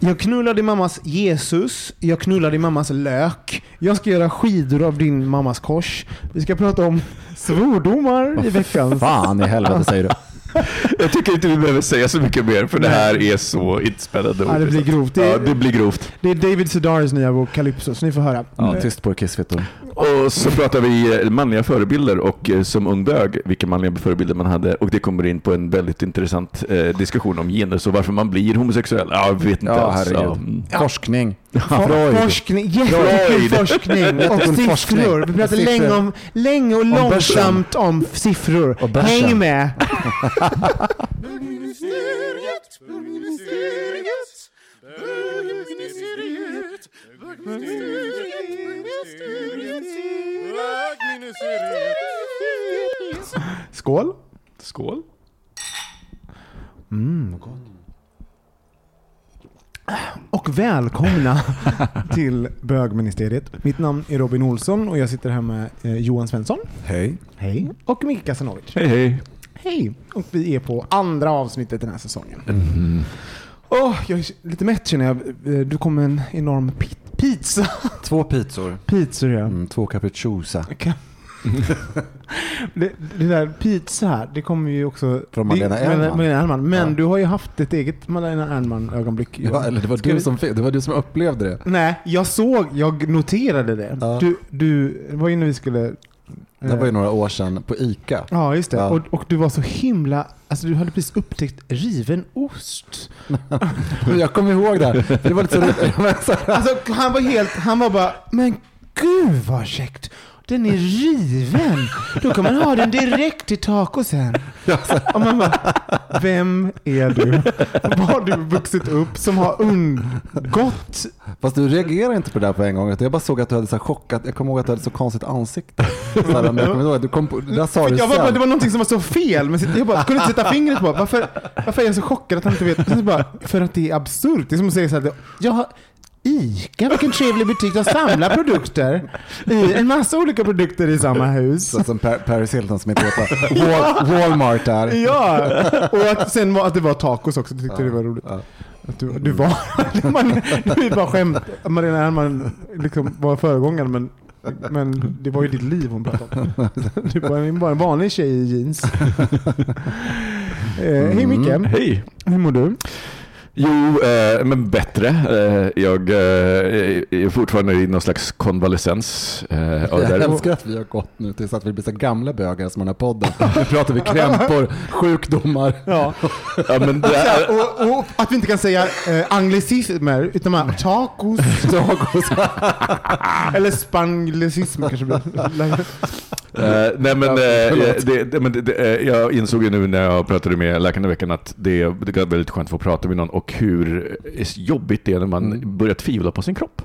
Jag knullar din mammas Jesus, jag knullar din mammas lök. Jag ska göra skidor av din mammas kors. Vi ska prata om svordomar i veckan. Fan i helvete säger du. Jag tycker inte vi behöver säga så mycket mer för det här är så inspännande. Ja, det blir grovt. Ja, det blir grovt. Det är David Sedaris nya bok Calypso, så ni får höra. Ja, tyst på er kissfittor. Och så pratar vi eh, manliga förebilder och eh, som ung bög, vilka manliga förebilder man hade. Och det kommer in på en väldigt intressant eh, diskussion om genus och varför man blir homosexuell. Ja, jag vet inte Ja, alls. herregud. Ja, mm. Forskning. For- Forskning, jättekul forskning och siffror. Vi pratar Siffror. länge, om, länge och långsamt om siffror. Häng med! Skål! Skål. Och välkomna till bögministeriet. Mitt namn är Robin Olsson och jag sitter här med eh, Johan Svensson. Hej. Hej. Och Micke Kasanovic. Hej hej. Hej! Och vi är på andra avsnittet den här säsongen. Åh, jag är lite mätt känner jag. Eh, Du kom med en enorm pi- pizza. Två pizzor. Pizzor ja. Mm, två capricciosa. Kan- det, det där pizza här, det kommer ju också... Från Malena Ernman. Men Ja. du har ju haft ett eget Malena Ernman-ögonblick. Ja, eller det var, Ska du som, det var du som upplevde det. Nej, jag såg, jag noterade det. Ja. Du, du, var ju när vi skulle... Det var ju några år sedan på ICA. Ja, just det. Ja. Och, och du var så himla... Alltså du hade precis upptäckt riven ost. Jag kommer ihåg det. Det var lite så roligt. Alltså han var helt... Han var bara, men gud vad käckt. Den är riven. Då kan man ha den direkt till tacosen. Och man bara, vem är du? Var har du vuxit upp som har undgått? Fast du reagerade inte på det där på en gång. Jag bara såg att du hade så chockat. Jag kommer ihåg att du hade så konstigt ansikte. Så här, men jag kommer ihåg att du kom på, där sa du Jag var, bara- sen. det var någonting som var så fel. Men jag bara, kunde inte sätta fingret på varför, varför är jag så chockad att han inte vet. Bara, för att det är absurt. Det är som att säga så här, jag har ICA, vilken trevlig butik. De samlar produkter. I en massa olika produkter i samma hus. Så som Paris Hilton som vad Wal- Walmart är. Ja, och att, sen var, att det var tacos också. Jag tyckte det var roligt. Ja. Att du, du var... man, det är bara skämt. Marina Ernman liksom var föregångaren men, men det var ju ditt liv hon pratade om. Du var en- bara en vanlig tjej i jeans. eh, hej Micke, Hej. hur mår du? Jo, eh, men bättre. Eh, jag eh, är fortfarande i någon slags konvalescens. Eh, och Jag älskar att vi har gått nu tills att vi blir så gamla bögar som den här podden. Nu pratar vi krämpor, sjukdomar. Ja. ja, men det är, Och, och att vi inte kan säga eh, anglicismer utan bara tacos. Tacos. Eller spanglicism kanske blir. Eh, nej men, det, det, men det, det, eh, jag insåg ju nu när jag pratade med läkaren i veckan att det, det är väldigt skönt att få prata med någon och hur jobbigt det är när man Mm. börjar tvivla på sin kropp.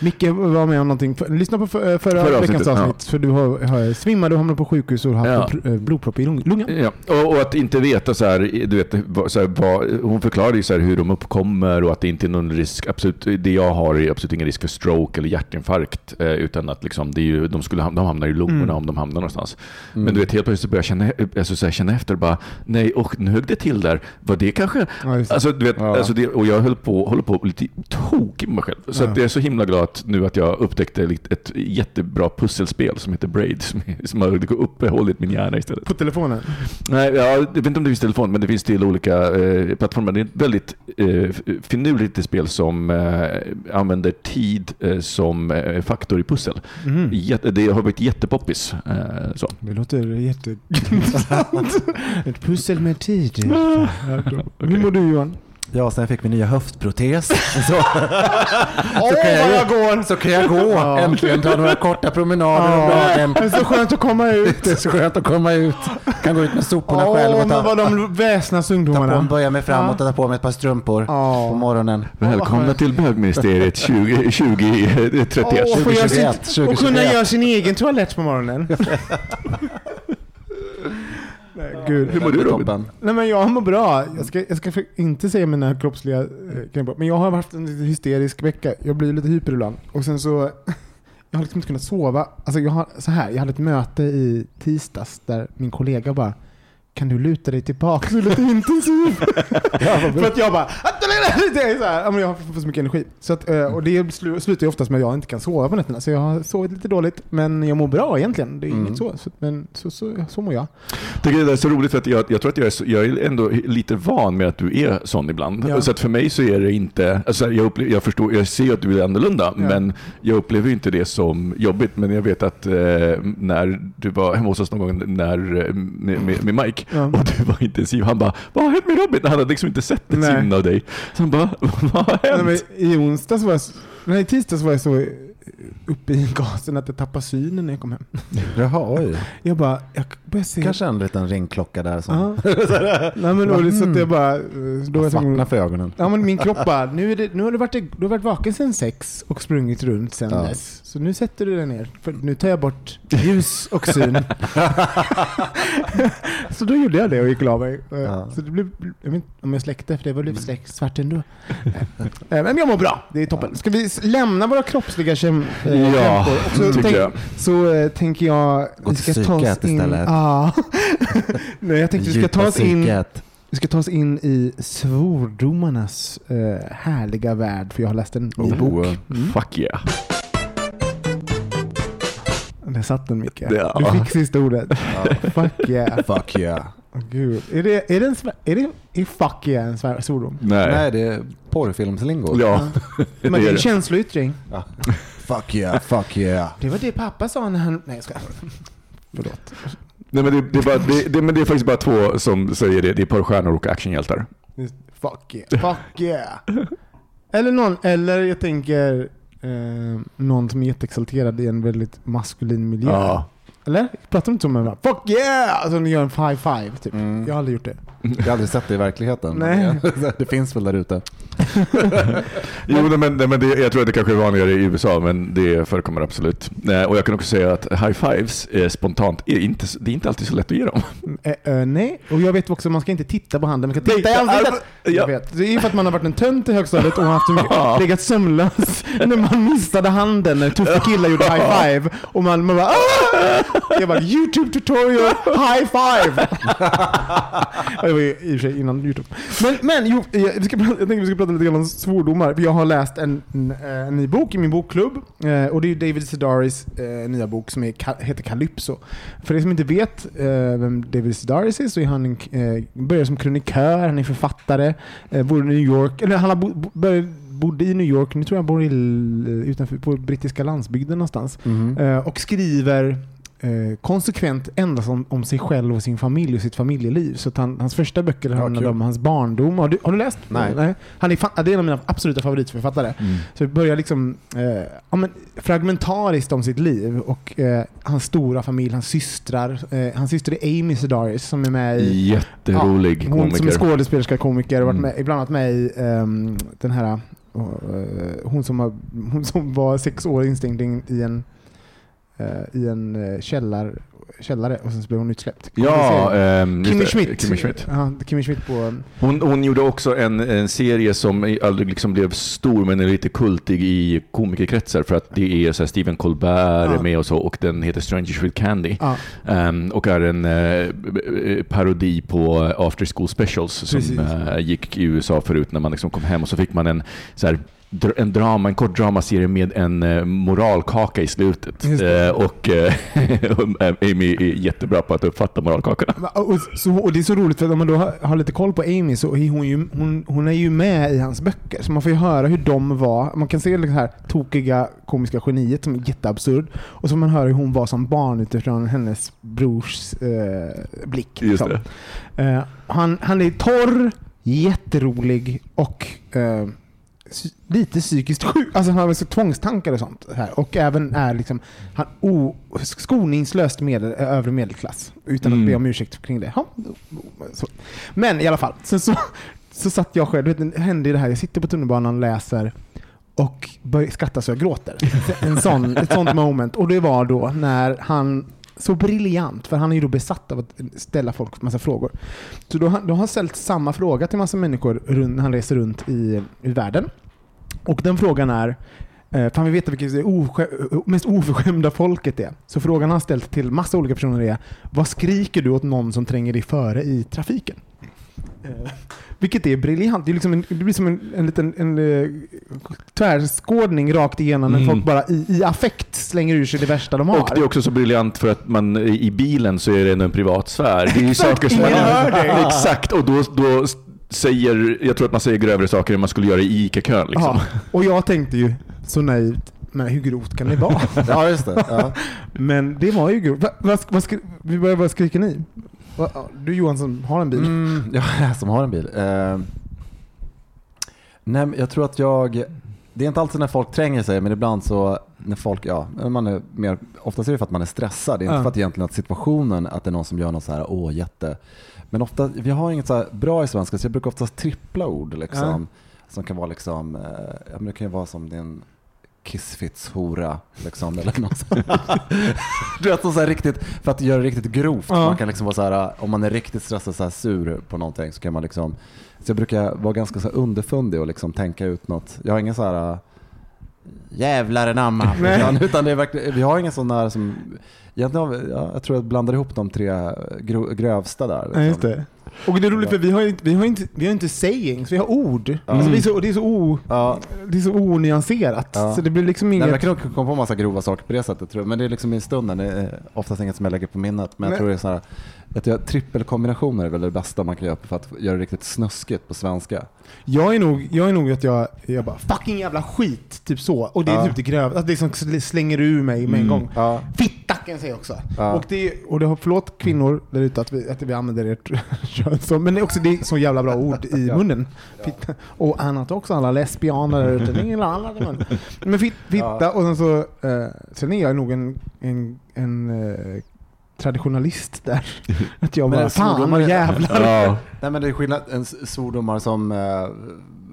Micke var med om någonting. Lyssna på för, förra, Förra veckans avsnitt. För du har, har svimmade och hamnade på sjukhus och har haft Ja. eh, blodpropp i lung- lungan. Ja, och, och att inte veta så här, du vet, så här, vad, hon förklarade ju så här hur de uppkommer och att det inte är någon risk, absolut, det jag har är absolut ingen risk för stroke eller hjärtinfarkt, eh, utan att liksom, det är ju, de, skulle, ham- de hamnar i lungorna Mm. om de hamnar någonstans. Men du vet, helt plötsligt börjar jag känna, alltså, så här, känna efter, bara, nej, och nu högg det till där, var det kanske, Ja, det. alltså, du vet, Ja. alltså det, och jag höll på, håller på lite tokig med mig själv. Så Ja. jag är så himla glad att nu att jag upptäckte ett jättebra pusselspel som heter Braid, som, som har uppehållit min hjärna istället. På telefonen. Nej, ja, jag vet inte om det finns telefon, men det finns till olika eh, plattformar. Det är ett väldigt eh, finurligt spel som eh, använder tid eh, som eh, faktor i pussel. Mhm. Jätte, det har varit jättepoppis. Eh, så. Det låter jätteintressant. Ett pussel med tid. Hur mår du Johan? Ja, sen fick vi nya höftprotes. Så, Åh, kan jag jag går! så kan jag gå. Ja. Äntligen ta några korta promenader om dagen. det är så skönt att komma ut. Det är så skönt att komma ut. Kan gå ut med soporna själv Åh, och men ta, vad de väsnas ta på, ungdomarna. böja mig framåt och ta på mig ett par strumpor Ja. på morgonen. Välkomna till bögministeriet 20, 2031. Åh, får göra 2021, sitt, och kunna 2021. göra sin egen toalett på morgonen. Nej, gud. Hur mår du Robin? Nej men jag mår bra. Jag ska, jag ska inte säga mina kroppsliga eh. Men jag har haft en lite hysterisk vecka. Jag blir lite hyper ibland. Och sen så, jag har liksom inte kunnat sova. Alltså jag har, så här, jag hade ett möte i tisdags där min kollega bara kan du luta dig tillbaka så lite intensivt? för att jag bara, det är så här, jag får så mycket energi. Så att, eh, och det slu- slutar ju oftast med att jag inte kan sova på nätterna. Så jag har sovit lite dåligt. Men jag mår bra egentligen. Det är Mm. inget så. så. Men så, så, så mår jag. Tycker det är så roligt för att jag, jag tror att jag är, så, jag är ändå lite van med att du är sån ibland. Ja. Så att för mig så är det inte, alltså jag, upplever, jag, förstår, jag ser att du är annorlunda, Ja. men jag upplever inte det som jobbigt. Men jag vet att eh, när du var hemma hos oss någon gång när, eh, med, med, med Mike Ja. och du var intensiv, han bara ”Vad har hänt med Robin?” Han hade liksom inte sett ett Nej. sinne av dig. Så han bara ”Vad har Nej, hänt?” men I onsdags var jag, nej, i tisdags var jag så eh, uppe i gasen att jag tappade synen när jag kom hem. Jaha, oj. Jag bara, jag började se... Kanske en liten ringklocka där som Ja. Nej men då, var det så att jag bara... eh, Då jag svartnar för ögonen. Ja men min kropp bara, nu, är det, nu har du varit, du har varit vaken sedan sex och sprungit runt sedan Ja. dess. Så nu sätter du dig ner. För nu tar jag bort ljus och syn. så då gjorde jag det och gick och la mig. Eh, Ja. Så det blev, jag vet inte om jag släckte för det var lite släckt svart ändå. Eh, Men jag mår bra, det är toppen. Ska vi lämna våra kroppsliga käm, eh, Ja, så tycker tänk, jag. Så eh, tänker jag... Gå till psyket istället. Ja. Nej, jag tänkte vi ska ta oss in vi ska ta oss in i svordomarnas eh, härliga värld, för jag har läst en ny Oh, bok. Fuck yeah. Där satt den Micke. Ja. Du fick sista ordet. Fuck yeah. Fuck yeah. Gud. Är det, är det, en, är det är fuck yeah en svordom? Nej. Nej, det är porrfilmslingo. Ja, det Men det är en känsloyttring. Fuck yeah, fuck yeah. Det var det pappa sa när han... Nej jag ska. Förlåt. Nej, men det, det, är bara, det, det, men det är faktiskt bara två som säger det. Det är porrstjärnor och actionhjältar. Fuck yeah. Fuck yeah. Eller någon, eller jag tänker eh, någon som är jätteexalterad i en väldigt maskulin miljö. Ja. Eller? Pratar de inte som en Fuck yeah! Alltså de gör en five five typ. Mm. Jag har aldrig gjort det. Jag har aldrig sett det i verkligheten. Nej. Det finns väl där ute. Jo, men, men det, jag tror att det kanske är vanligare i USA, men det förekommer absolut. Nej, och jag kan också säga att high fives är spontant, är inte, det är inte alltid så lätt att ge dem. Eh, eh, nej, och jag vet också att man ska inte titta på handen, man ska titta i ansiktet. ja. Jag vet. Det är för att man har varit en tönt i högstadiet och haft en, legat sömnlös när man missade handen när tuffa killar gjorde high five. Och man, man bara "Ah!" Jag bara YouTube tutorial high five. Ja, det var ju i och för sig innan YouTube. Men, men jo, jag, vi ska, prata- jag tänkte vi ska prata lite grann om svordomar. Jag har läst en, en, eh, en ny bok i min bokklubb. Eh, och det är David Sedaris eh, nya bok som är, heter Calypso. För er som inte vet eh, vem David Sedaris är så är han en, eh, började som krönikör, han är författare, eh, bor i New York, eller han har bo, började, bodde i New York, nu tror jag han bor i, utanför, på brittiska landsbygden någonstans. Mhm. Eh, och skriver eh, konsekvent endast om, om sig själv och sin familj och sitt familjeliv. Så han, hans första böcker handlade kul. om hans barndom. Har du, har du läst? Nej. Han är, fa- det är en av mina absoluta favoritförfattare. Så det börjar liksom eh, ja, men, fragmentariskt om sitt liv och eh, hans stora familj, hans systrar. Eh, hans syster är Amy Sedaris som är med i Jätterolig hon som är komiker. skådespelerska, komiker, och varit Mm. med, ibland varit med i ehm, den här eh, hon, som har, hon som var sex år instängd i en, i en eh, källar, källare och sen så blev hon utsläppt. Kommer Ja, just Kimmy Schmidt. Kimmy Schmidt. Ja, Kimmy Schmidt på... Hon, hon gjorde också en, en serie som aldrig liksom blev stor men är lite kultig i komikerkretsar för att det är så Stephen Colbert Ja. med och så och den heter Strangers with Candy. Ja, Ehm, och är en eh, b- parodi på After School Specials som eh, gick i USA förut när man liksom kom hem och så fick man en, så här, en, drama, en kort dramaserie med en eh, moralkaka i slutet. Eh, och eh, Amy är jättebra på att uppfatta moralkakorna. Och, så, och det är så roligt för om man då har, har lite koll på Amy så är hon, ju, hon, hon är ju med i hans böcker. Så man får ju höra hur de var. Man kan se det här tokiga komiska geniet som är jätteabsurd. Och så får man höra hur hon var som barn utifrån hennes brors eh, blick. Just liksom. Eh, han, han är torr, jätterolig och eh, lite psykiskt sjuk. Alltså han har så tvångstankar och sånt. Här. Och även är liksom han o, skoningslöst medel, övre medelklass. Utan Mm. att be om ursäkt kring det. Ja, så. Men i alla fall, sen så, så satt jag själv, vet, det hände det här, jag sitter på tunnelbanan och läser och börjar skratta så jag gråter. En sån, ett sånt moment. Och det var då när han så briljant, för han är ju då besatt av att ställa folk massa frågor. Så då, har- då har han ställt samma fråga till massa människor när han reser runt i, i världen. Och den frågan är, eh, fan vi vet vilket det mest oförskämda folket är. Så frågan han ställt till massa olika personer är, vad skriker du åt någon som tränger dig före i trafiken? Eh, vilket är briljant. Det, är liksom en, det blir som en, en liten en, eh, tvärskådning rakt igenom när Mm. folk bara i, i affekt slänger ur sig det värsta de har. Och det är också så briljant för att man i bilen så är det ändå en privat sfär. Det är ju saker som man. Exakt, och då, då säger, jag tror att man säger grövre saker än man skulle göra i ICA-kön. Liksom. Ja, och jag tänkte ju så naivt, men hur grovt kan det vara? Ja, just det. Ja. Men det var ju grovt. Va, skri, vi börjar, vad skriker ni? Va, du Johan som har en bil. Mm, ja, jag som har en bil. Eh, nej, jag tror att jag... Det är inte alltid när folk tränger sig, men ibland så när folk, ja, man är mer, oftast är det för att man är stressad. Det är inte Ja. för att egentligen att situationen, att det är någon som gör något så här, åh jätte. Men ofta, vi har inget så här bra i svenska, så jag brukar oftast trippla ord liksom. Som kan vara liksom, eh, ja det kan ju vara som din kissfits-hora liksom, eller något. Du vet, så här riktigt, för att göra det riktigt grovt. Ja. Man kan liksom vara så här, om man är riktigt stressad, så här sur på någonting så kan man liksom, så jag brukar vara ganska så underfundig och liksom tänka ut något. Jag har ingen så här jävlar anamma. Nej. Utan, utan det är verkligen, vi har ingen sån där som, egentligen ja, jag tror jag blandar ihop de tre gro, grövsta där. Ja, just det. Och det är roligt för vi har ju inte, vi har inte, vi har inte sayings, vi har ord. Alltså det, är så, det, är så o, Ja, det är så onyanserat. Ja. Så det blir liksom Nej, inget... men jag kan nog komma på massa grova saker på det sättet, tror jag. men det är liksom i stunden. Det är oftast inget som jag lägger på minnet. Men jag Nej. tror det är så jag, trippelkombinationer är väl det bästa man kan göra för att göra det riktigt snuskigt på svenska. Jag är nog, jag är nog att jag, jag bara fucking jävla skit, typ så. Och det är Ja. typ det grövsta, att det som sl- slänger ur mig med en gång. Ja. Fitta kan jag säga också. Ja. Och, det, och det har, förlåt kvinnor där ute att vi, att vi använder ert kön som, men det är också det är så jävla bra ord i munnen. Fitta. Och annat också, alla lesbianer där ute. Det i munnen. Men fit, fitta och sen så, eh, sen är jag nog en, en, en eh, traditionalist där. Att jag Men bara, fan är- jävlar. Ja. Nej men det är skillnad, en svordomar som, eh,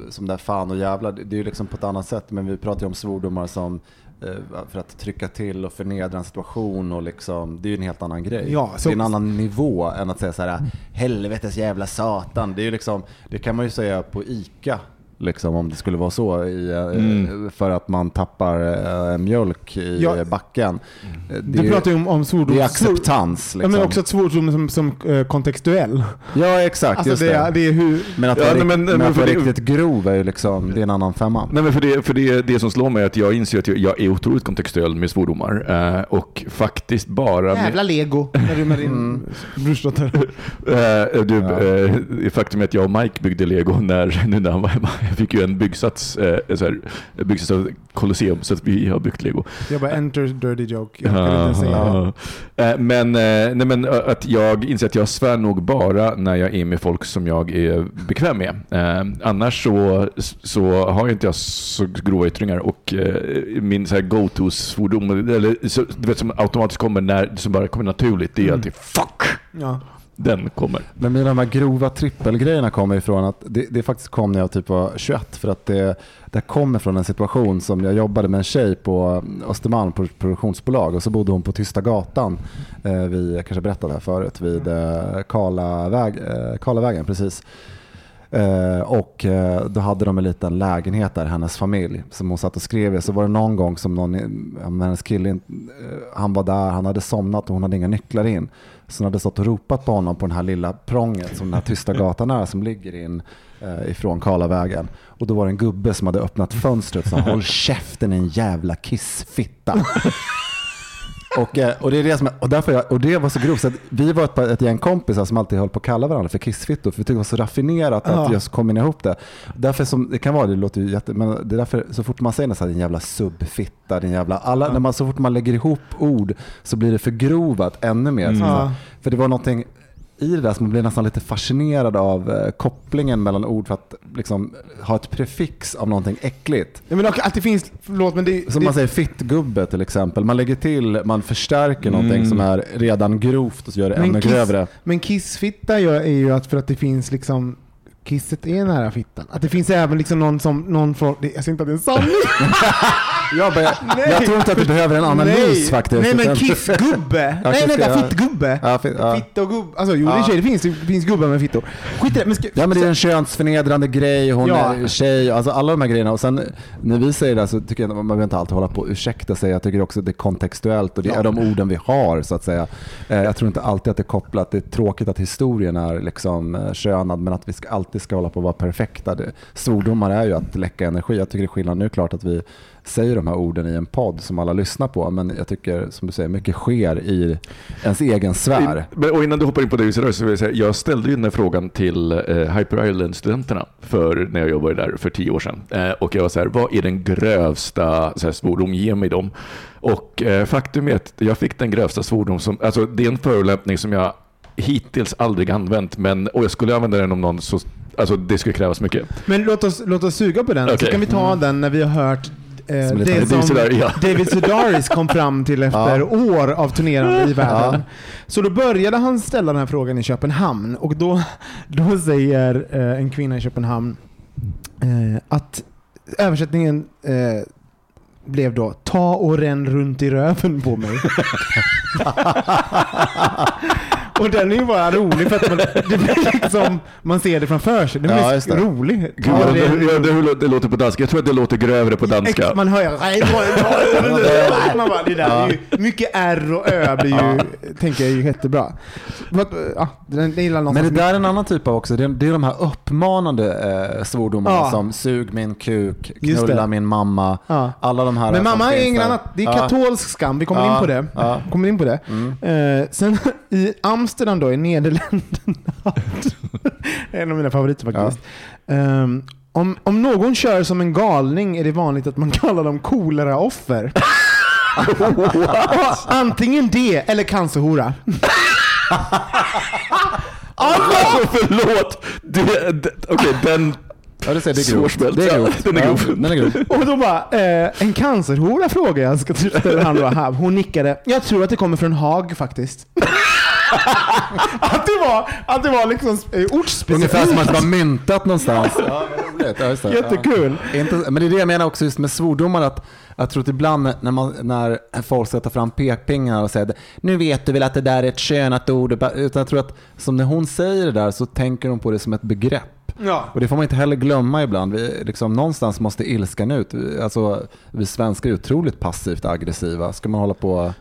som där fan och jävlar, det det är ju liksom på ett annat sätt. Men vi pratar ju om svordomar som eh, för att trycka till och förnedra en situation och liksom, det är ju en helt annan grej. Ja, så- det är en annan nivå än att säga så här, helvetes jävla satan. Det är ju liksom, det kan man ju säga på ICA. Liksom, om det skulle vara så, i, eh, Mm. för att man tappar eh, mjölk i Ja. backen. Eh, Det, Du pratar ju om, om svordom. det är acceptans. Ja, Liksom. men också att svordom som, som eh, kontextuell. ja exakt, Alltså just det, det. är, det är hur... Men att Ja, vara, men- för det- riktigt grov är ju liksom, det är en annan femma. Nej, men för det, för det, det som slår mig är att jag inser att jag, jag är otroligt kontextuell med svordomar. Eh, och faktiskt bara... Med, Jävla lego. När du med din Mm. brorsdotter. Eh, du, Ja. eh, faktum är att jag och Mike byggde lego när, nu när han var hemma. Fick ju en byggsats, eh, så här, byggsats av Colosseum, så att vi har byggt lego. Jag bara enter dirty joke. Jag inte säga. Eh, Men, eh, nej, men att jag inser att jag svär nog bara när jag är med folk som jag är bekväm med. Eh, Annars så, så har jag inte jag så grova yttringar och min så här go-to-svordom, eller så, du vet som automatiskt kommer när, som bara kommer naturligt, det är Mm. alltid fuck. Ja. Den kommer. Men mina de här grova trippelgrejerna kommer ifrån att det, det faktiskt kom när jag typ var 21 för att det, det kommer från en situation som jag jobbade med en tjej på Östermalm på ett produktionsbolag och så bodde hon på Tysta gatan, eh, vi, jag kanske berättade det här förut, vid eh, Karlaväg, eh, Karlavägen precis. Eh, och eh, då hade de en liten lägenhet där, hennes familj, som hon satt och skrev i. Så var det någon gång som någon, eh, hennes kille, eh, han var där, han hade somnat och hon hade inga nycklar in. Så hon hade stått och ropat på honom på den här lilla prånget som den här tysta gatan är som ligger in eh, ifrån Karlavägen. Och då var det en gubbe som hade öppnat fönstret och sa håll käften en jävla kissfitta. Och, eh, och, det är det som, och, därför jag, och det var så grovt, så att vi var ett, ett gäng kompisar som alltid höll på att kalla varandra för kissfittor, för vi tyckte det var så raffinerat att Ja. just kombinera ihop det. Därför som, det kan vara, det låter ju jätte, men det är därför så fort man säger något så här, din jävla subfitta, din jävla, alla, när man, så fort man lägger ihop ord så blir det förgrovat ännu mer. Ja. För det var någonting i det där som man blev nästan lite fascinerad av eh, kopplingen mellan ord för att liksom, ha ett prefix av någonting äckligt. Ja, men att det finns, förlåt men det, Som det man säger fittgubbe till exempel. Man lägger till, man förstärker någonting som är redan grovt och så gör det Men ännu kiss- grövre. Men kissfitta är ju att för att det finns liksom Kisset är nära fittan. Att det finns även liksom någon som, någon från, det- jag säger inte att det är en sanning. Jag, bara, jag tror inte att du behöver en analys faktiskt. Nej men utan- kissgubbe. Ja, nej kiss- vänta, ja. fittgubbe. Ja, fi- ja. Fitta och gubb. Alltså jo det, är det, finns, det finns gubbar med fittor. Skit i det. Men ska, Ja men det är en könsförnedrande grej, hon Ja. är tjej, alltså alla de här grejerna. Och sen när vi säger det så tycker jag att man behöver inte alltid hålla på och ursäkta sig. Jag tycker också att det är kontextuellt och det är de orden vi har så att säga. Eh, Jag tror inte alltid att det är kopplat, det är tråkigt att historien är liksom eh, könad men att vi ska, alltid ska hålla på att vara perfekta. Det, svordomar är ju att läcka energi. Jag tycker det är skillnad. Nu är det klart att vi säger de här orden i en podd som alla lyssnar på men jag tycker som du säger mycket sker i ens egen sfär. Men, och innan du hoppar in på det så vill jag säga, jag ställde ju den här frågan till eh, Hyper Island-studenterna för när jag jobbade där för tio år sedan. Eh, och jag var så här, vad är den grövsta så här, svordom? Ge mig dem. Och eh, faktum är att jag fick den grövsta svordom som, alltså det är en förolämpning som jag hittills aldrig använt, men och jag skulle använda den om någon så, alltså det skulle krävas mycket. Men låt oss, låt oss suga på den, så Okej. kan vi ta den när vi har hört eh, Som det som ja. David Sedaris kom fram till efter år av turnerande i världen. Så då började han ställa den här frågan i Köpenhamn och då, då säger eh, en kvinna i Köpenhamn eh, att översättningen eh, blev då ta och ränn runt i röven på mig. och den är ju bara rolig för att man, det blir liksom, man ser det framför sig. Den Ja, blir det. rolig. Och det, ränn ja, det, det låter på danska. Jag tror att det låter grövre på danska. Man hör ju... Man bara, det där är ju, mycket R och Ö blir ju, tänker jag, är jättebra. Vad- Ja, den det Men det där är en annan typ av också. Det är, det är de här uppmanande eh, svordomarna Ja. som sug min kuk, knulla det. min mamma. Ja. Alla de här Men mamma är där. annat. Det är Ja. katolsk skam. Vi kommer Ja, in på det. ja. Kommer in på det. Eh, sen i Amsterdam då, i Nederländerna. en av mina favoriter faktiskt. Ehm, om, om någon kör som en galning är det vanligt att man kallar dem koleraoffer. Antingen det eller cancerhora. Alltså förlåt! Det, det, Okej, den... Ja, det är grovt. Det är grovt. Den är grov. Ja, den är grov. Och då bara, eh, en cancerhora frågar jag. Ska ställa han då här. Hon nickade. Jag tror att det kommer från Haag faktiskt. Att, det var, att det var liksom eh, ortsspecifikt. Ungefär som att det var myntat någonstans. Ja, roligt. Ja, just det. Jättekul. Ja. Men det är det jag menar också just med svordomar. Att jag tror att ibland när, man, när folk ska ta fram pekpinnar och säga nu vet du väl att det där är ett könat ord. Utan jag tror att som när hon säger det där så tänker hon på det som ett begrepp. Ja. Och det får man inte heller glömma ibland. Vi, liksom, någonstans måste ilskan ut. Alltså, vi svenskar är otroligt passivt aggressiva. Ska man hålla på...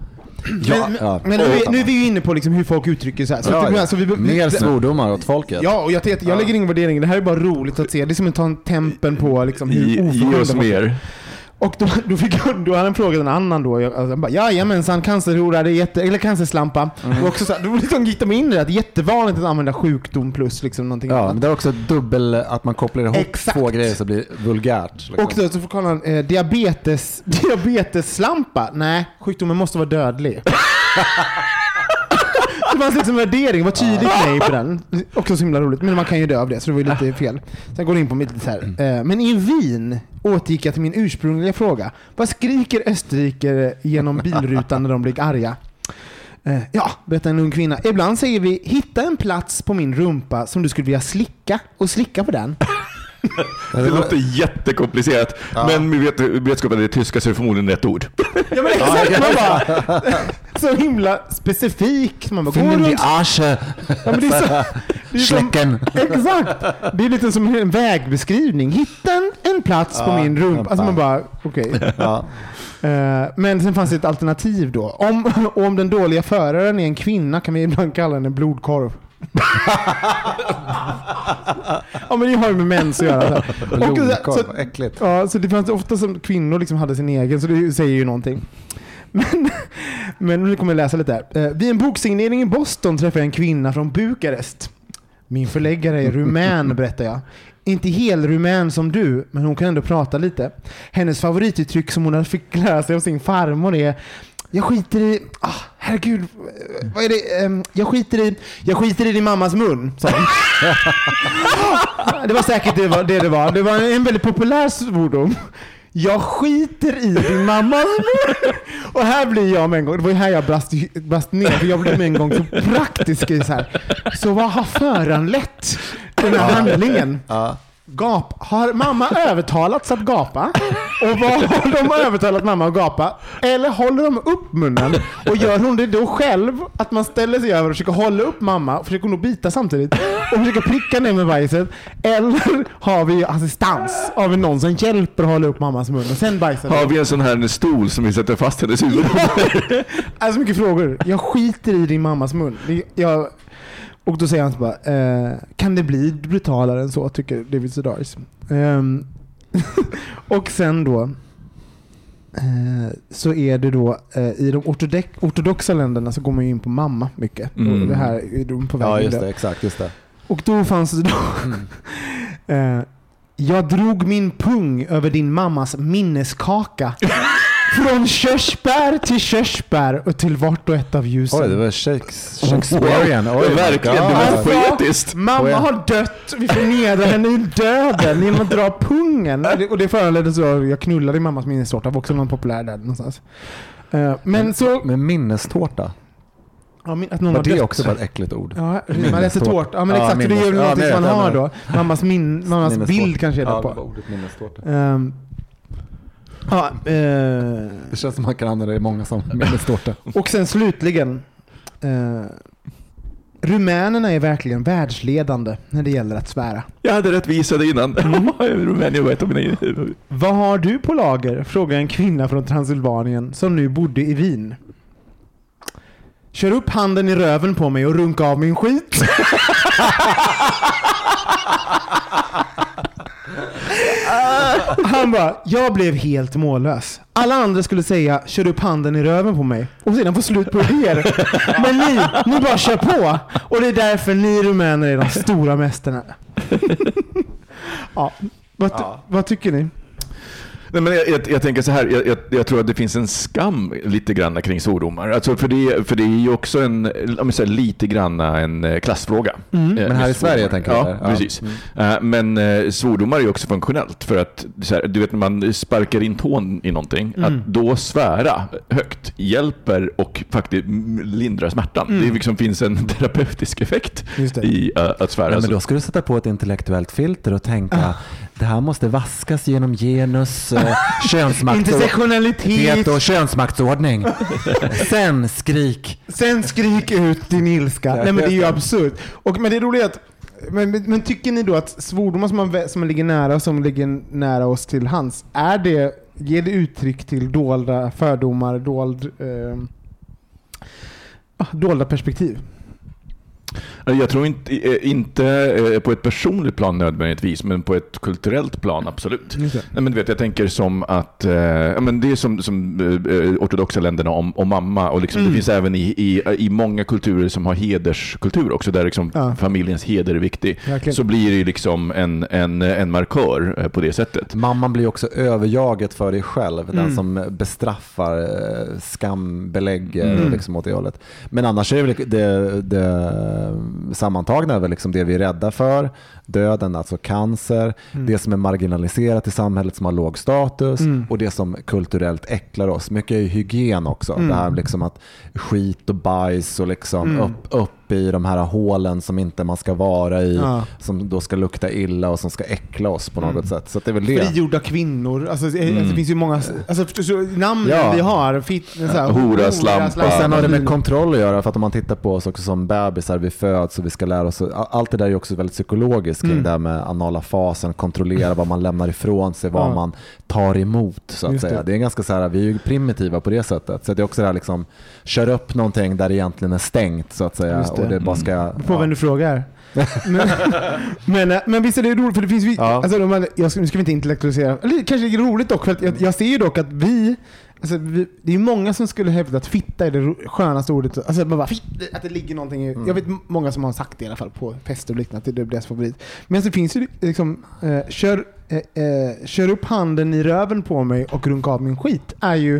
Men, ja. men nu, är, nu är vi ju inne på liksom hur folk uttrycker sig. Så Ja, ja. alltså, vi, vi, Mer svordomar åt folket. Ja, och jag, jag, jag lägger ingen värdering. Det här är bara roligt att se. Det är som att ta en tempen på liksom, hur Ge, oss folk är. mer. Och då, då, fick, jag- då hade han frågat en annan då. Jag, alltså, han bara, Jajamensan, cancerhora, det är jätte, eller cancerslampa. Mm. Och också så här, då liksom gick de in i det, att det är jättevanligt att använda sjukdom plus liksom någonting Ja, annat. men det är också dubbel, att man kopplar ihop Exakt. två grejer så blir vulgärt. Liksom. Och då så får kolla eh, diabetes, diabetesslampa. Nej, sjukdomen måste vara dödlig. det fanns liksom värdering, var tydligt nej på den. Också så himla roligt, men man kan ju dö av det så det var ju lite fel. Sen går det in på lite så här. Eh, men i Wien återgick jag till min ursprungliga fråga. Vad skriker österrikare genom bilrutan när de blir arga? Eh, ja, berättar en ung kvinna. Ibland säger vi hitta en plats på min rumpa som du skulle vilja slicka och slicka på den. Det låter jättekomplicerat, men med vet- vetskap att det är tyska så är det förmodligen rätt ord. Ja men exakt, man bara, så himla specifik. Man bara, Finden die. Arsche, Ja, men det är så, det är som, Schlecken. exakt. Det är lite som en vägbeskrivning. Hitta en, en plats på min rumpa. Alltså man bara, okej. Ja. Eh, Men sen fanns det ett alternativ då. Om, om den dåliga föraren är en kvinna kan vi ibland kalla henne blodkorv. Ja men det har ju med mens att göra. Och, så, äckligt. Ja, så det fanns ofta som kvinnor liksom hade sin egen, så det säger ju någonting. Men, men nu kommer jag läsa lite här. Eh, Vid en boksignering i Boston träffade jag en kvinna från Bukarest. Min förläggare är rumän, berättar jag. Inte hel rumän som du, men hon kan ändå prata lite. Hennes favorituttryck som hon fick lära sig av sin farmor är jag skiter i... Ah, herregud. Vad är det? Ehm, Jag skiter i... Jag skiter i din mammas mun, sa hon. Det var säkert det var, det det var. Det var en väldigt populär svordom. Jag skiter i din mammas mun. Och här blir jag med en gång, det var ju här jag brast, brast ner, för jag blev med en gång så praktisk i så här. Så vad har föranlett den här handlingen? Ja. Gap. Har mamma övertalats att gapa? Och vad har de övertalat mamma att gapa? Eller håller de upp munnen? Och gör hon det då själv? Att man ställer sig över och försöker hålla upp mamma och försöker nog bita samtidigt och försöker pricka ner med bajset? Eller har vi assistans? Har vi någon som hjälper att hålla upp mammas mun och sen bajsar Har vi en sån här stol som vi sätter fast hennes huvud på? Alltså mycket frågor. Jag skiter i din mammas mun. Jag, och då säger han så bara, eh, kan det bli brutalare än så, tycker David Sedaris. Ehm, och sen då, eh, så är det då, eh, i de ortodox, ortodoxa länderna så går man ju in på mamma mycket. Mm. Det här är de på väg ja, just det. Exakt, just det. Och då fanns det då, eh, jag drog min pung över din mammas minneskaka. Från körsbär till körsbär och till vart och ett av ljusen. Oj, det var Shakes- Shakespearean. Oj, Verkligen, my det var Alltså, poetiskt. Mamma har dött, vi förnedrar henne i döden genom att dra pungen. Och det- det föranleddes av jag knullade i mammas minnestårta, var också någon populär där någonstans. Eh, Men så... Med minnestårta. Ja, min- att någon Var har det dött. också bara ett äckligt ord? Ja, man äter Minnestårta. tårta. Ja men Ja, exakt, det är ju minnes- ja, någonting men som man har då. Mammas, min, mammas bild kanske är där ja, det på. var ordet minnestårta. Ehm, ja, eh, Det känns som man kan använda det i många som minnestårta. och sen slutligen. Eh, rumänerna är verkligen världsledande när det gäller att svära. Jag hade rätt visade innan. Rumänien var ett av mina... Vad har du på lager? frågar en kvinna från Transylvanien som nu bodde i Wien. Kör upp handen i röven på mig och runka av min skit. Han bara, jag blev helt mållös. Alla andra skulle säga, kör upp handen i röven på mig och sedan få slut på idéer. Men ni, ni bara kör på. Och det är därför ni rumäner är de stora mästarna. ja, vad, ty- vad tycker ni? Nej, men jag, jag, jag tänker så här, jag, jag, tror att det finns en skam lite grann kring svordomar. Alltså för, det, för det är ju också en, om jag säger, lite grann en eh, klassfråga. Eh, Men här i Sverige tänker jag, Ja, precis. Eh, Men svordomar är också funktionellt. För att, här, du vet när man sparkar in tån i någonting, att då svära högt hjälper och faktiskt mm, lindrar smärtan. Det liksom finns en terapeutisk effekt i att svära. Ja, men då ska du sätta på ett intellektuellt filter och tänka det här måste vaskas genom genus, eh, könsmakt och, könsmaktsordning. Sen skrik. Sen skrik ut din ilska. Nej men det är ju absurt. Och, men det är roligt att men, men, men tycker ni då att svordomar som, man, som ligger nära som ligger nära oss till hands, är det, ger det uttryck till dolda fördomar, dold, eh, ah, dolda perspektiv? Jag tror inte, eh, inte eh, på ett personligt plan nödvändigtvis, men på ett kulturellt plan absolut. Nej, men du vet, jag tänker som att, eh, men det är som, som eh, ortodoxa länderna om, om mamma och liksom, Mm. det finns även i, i, i många kulturer som har hederskultur också, där liksom Ja. familjens heder är viktig. Verkligen. Så blir det liksom en, en, en markör eh, på det sättet. Mamman blir också överjaget för dig själv. Mm. Den som bestraffar, eh, skambelägger Mm. liksom åt det hållet. Men annars är det det, det sammantagna över liksom det vi är rädda för, döden, alltså cancer, Mm. det som är marginaliserat i samhället som har låg status Mm. och det som kulturellt äcklar oss. Mycket är ju hygien också. Mm. Det här liksom att skit och bajs och liksom Mm. upp, upp i de här hålen som inte man ska vara i, Ja. som då ska lukta illa och som ska äckla oss på något Mm. sätt. Så det är väl det. Frigjorda kvinnor. Alltså, det- Mm. alltså, det finns ju många alltså, namn Ja. vi har. Fit, så här, Hora, slampa. Och sen har det med kontroll att göra, för att om man tittar på oss också som bebisar, vi föds och vi ska lära oss. Allt det där är också väldigt psykologiskt kring Mm. det här med anala fasen, kontrollera vad man lämnar ifrån sig, vad Ja. man tar emot. Så att Just det. säga. Det. är ganska så här, vi är ju primitiva på det sättet. Så det är också det här liksom, kör upp någonting där det egentligen är stängt så att säga. Det. Och det bara ska, På vem du frågar. men, men, eh, men visst är det roligt, för det finns vi, Ja. alltså, de, här- jag ska, nu ska vi inte intellektualisera, eller kanske är det roligt dock, för jag, jag ser ju dock att vi, alltså, vi det är ju många som skulle hävda att fitta är det skönaste ordet, alltså, man bara, fitt, att det ligger någonting i, Mm. jag vet många som har sagt det i alla fall på fester och liknande, att det är deras favorit. Men så finns ju liksom, eh, kör, eh, eh, kör upp handen i röven på mig och runka av min skit, är ju,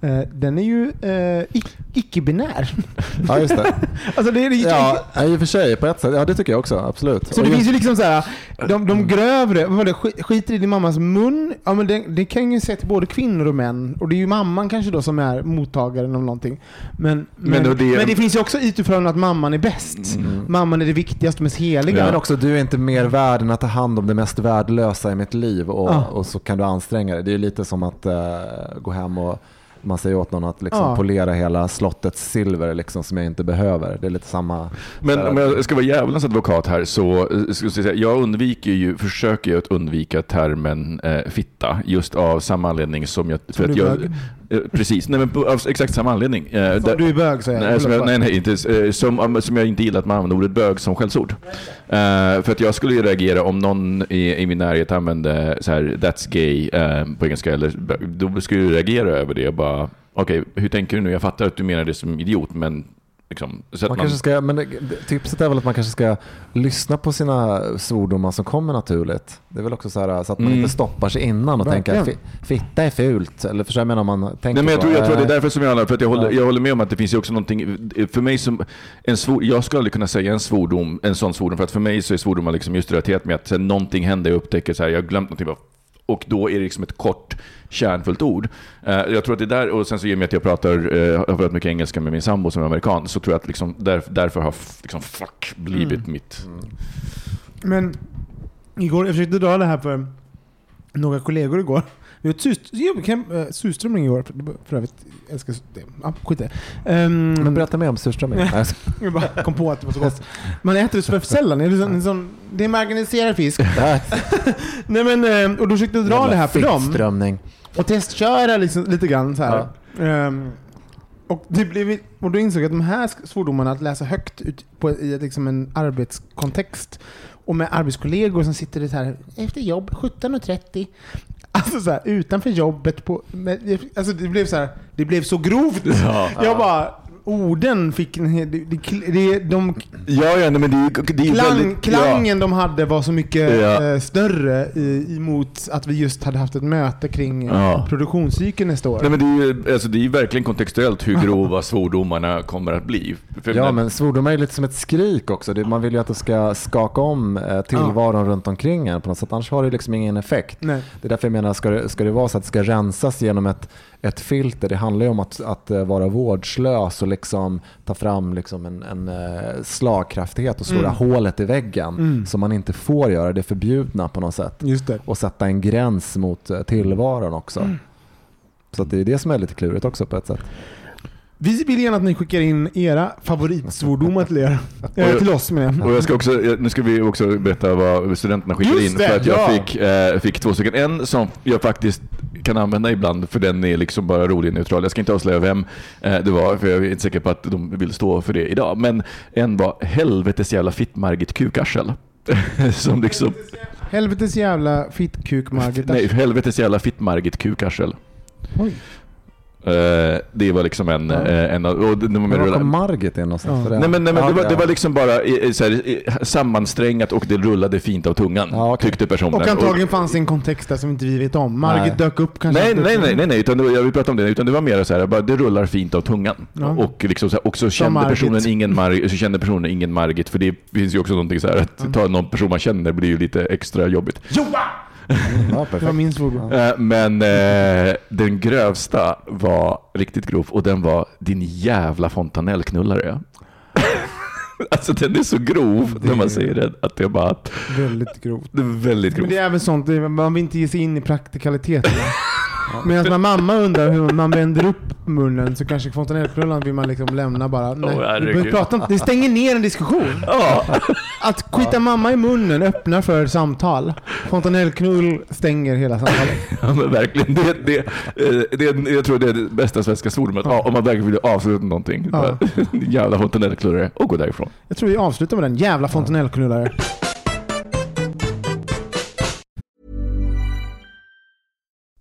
eh, den är ju eh, ic- icke-binär. ja, just det. alltså det är, Ja, i och för sig, på ett sätt. Ja, det tycker jag också. Absolut. Så Och det just- finns ju liksom så här, de, de grövre, vad var det, sk- skiter i din mammas mun, ja, men det, det kan ju se till både kvinnor och män. Och det är ju mamman kanske då som är mottagaren av någonting. Men, men, Men men, då det, det- finns ju också utifrån att mamman är bäst. Mm. Mamman är det viktigaste och mest heliga. Ja. Men också, du är inte mer värd än att ta hand om det mest värdelösa i mitt liv och, Ja. och så kan du anstränga dig. Det är lite som att eh, gå hem och man säger åt någon att liksom Ja. polera hela slottets silver liksom, som jag inte behöver. Det är lite samma. Men om jag ska vara djävulens advokat här så eh, ska jag, säga, jag undviker ju, försöker ju att undvika termen eh, fitta just av samma anledning som jag... Som du är jag precis, nej, men av exakt samma anledning. Eh, Som där- du är bög säger Nej, som jag, nej, nej, inte, eh, som, som jag inte gillar att man använder ordet bög som skällsord. Eh, för att jag skulle ju reagera om någon i, i min närhet använde så här, that's gay eh, på engelska, eller, då skulle jag reagera över det och bara, okej, hur tänker du nu? Jag fattar att du menar det som idiot, men liksom, Man man, kanske ska, men tipset är väl att man kanske ska lyssna på sina svordomar som kommer naturligt. Det är väl också så, här, så att man Mm. inte stoppar sig innan och Verkligen. tänker att fi- fitta är fult. Eller förstår jag menar om man tänker Nej, men jag, på, tror, jag tror det är eh, därför som jag för att jag håller, Ja. jag håller med om att det finns ju också någonting, för mig som, en svor, jag skulle aldrig kunna säga en svordom, en sån svordom, för att för mig så är svordomar liksom just relaterat med att här, någonting händer, jag upptäcker så här, jag har glömt någonting, bara, och då är det liksom ett kort, kärnfullt ord. Eh, jag tror att det är där, och sen så i och med att jag pratar, uh, har pratat mycket engelska med min sambo som är amerikan, så tror jag att liksom, där, därför har liksom, fuck blivit Mm. mitt... Men igår, jag försökte dra det här för några kollegor igår. Vi åt eh, surströmming igår, för, övrigt. Jag älskar det. Ja, skit i det. Ehm, Men berätta mer om surströmming. Jag bara kom på att det var så gott. Man äter det för sällan. Det är, sån, en sån, det är marginaliserad fisk. Nej, men, eh, och då försökte jag dra det här för dem. Och testköra liksom, lite grann så här. Ehm, och, det blev, och då insåg jag att de här svordomarna, att läsa högt ut på, i liksom en arbetskontext och med arbetskollegor som sitter så här efter jobb 17.30. Alltså så här, utanför jobbet. På, med, alltså det blev så här, det blev så grovt. Jag bara, orden fick en hel... Det, det, det, de, Ja, ja, men det det är klang, väldigt... klangen de hade var så mycket Ja. eh, större i, emot att vi just hade haft ett möte kring Ja. produktionscykeln nästa år. Nej, men det är alltså, det är verkligen kontextuellt hur grova svordomarna kommer att bli. För Ja, men svordomar är lite som ett skrik också. Det, man vill ju att det ska skaka om eh, tillvaron runt omkring en på något sätt. Annars har det liksom ingen effekt. Nej. Det är därför jag menar, ska det, ska det vara så att det ska rensas genom ett, ett filter, det handlar ju om att, att eh, vara vårdslös och liksom ta fram liksom en, en eh, slagkraftighet och slå Mm. hålet i väggen Mm. som man inte får göra, det är förbjudna på något sätt. Och sätta en gräns mot eh, tillvaron också. Mm. Så det är det som är lite klurigt också på ett sätt. Vi vill gärna att ni skickar in era favoritsvordomar till er. Eh, till oss jag. Och jag ska också, nu ska vi också berätta vad studenterna skickade Just in. det, för att jag ja. fick, eh, fick två stycken. En som jag faktiskt kan använda ibland, för den är liksom bara rolig och neutral. Jag ska inte avslöja vem eh, det var, för jag är inte säker på att de vill stå för det idag. Men en var helvetes jävla fitt-Margit kukarsel. som liksom, Helvetes jävla fittkuk Margit. nej, helvetes jävla fitt-Margit kukarsel. Oj. Eh, det var liksom en... eh, en av- och det- Men var kom Margit in någonstans? Ja. För det- Nej men, nej, men det, var, det var liksom bara i- så här, i- sammansträngat och det rullade fint av tungan. Ja, okej. Tyckte personen. Och antagligen fanns det en kontext där som inte vi vet om. Margit Nej. dök upp kanske. Nej, nej, nej, nej, nej, utan det var, jag vill prata om det. Utan det var mer så här, bara, det rullar fint av tungan. Ja. Och, liksom så här, och så kände, Margit. personen ingen Mar- så kände personen ingen Margit. För det finns ju också någonting så här, att ta någon person man känner blir ju lite extra jobbigt. Ja, Det var perfekt. min svordom. Eh, Men eh, den grövsta var riktigt grov och den var din jävla fontanellknullare. alltså den är så grov när man säger det att det är bara, Väldigt grovt. det väldigt Men grovt. det är väl sånt, det man vill inte ge sig in i praktikaliteterna. Medan när mamma undrar hur man vänder upp munnen så kanske fontanellknullan vill man liksom lämna bara. Nej, vi herregud. prata om, det stänger ner en diskussion. Ja. Att skita mamma i munnen öppnar för samtal. Fontanellknull stänger hela samtalet. Ja, men verkligen. Det, det, eh, det, jag tror det är det bästa svenska svordomet. Ja. Om man verkligen vill avsluta någonting. Ja. Jävla fontanellknullare. Och gå därifrån. Jag tror vi avslutar med den. Jävla fontanellknullare.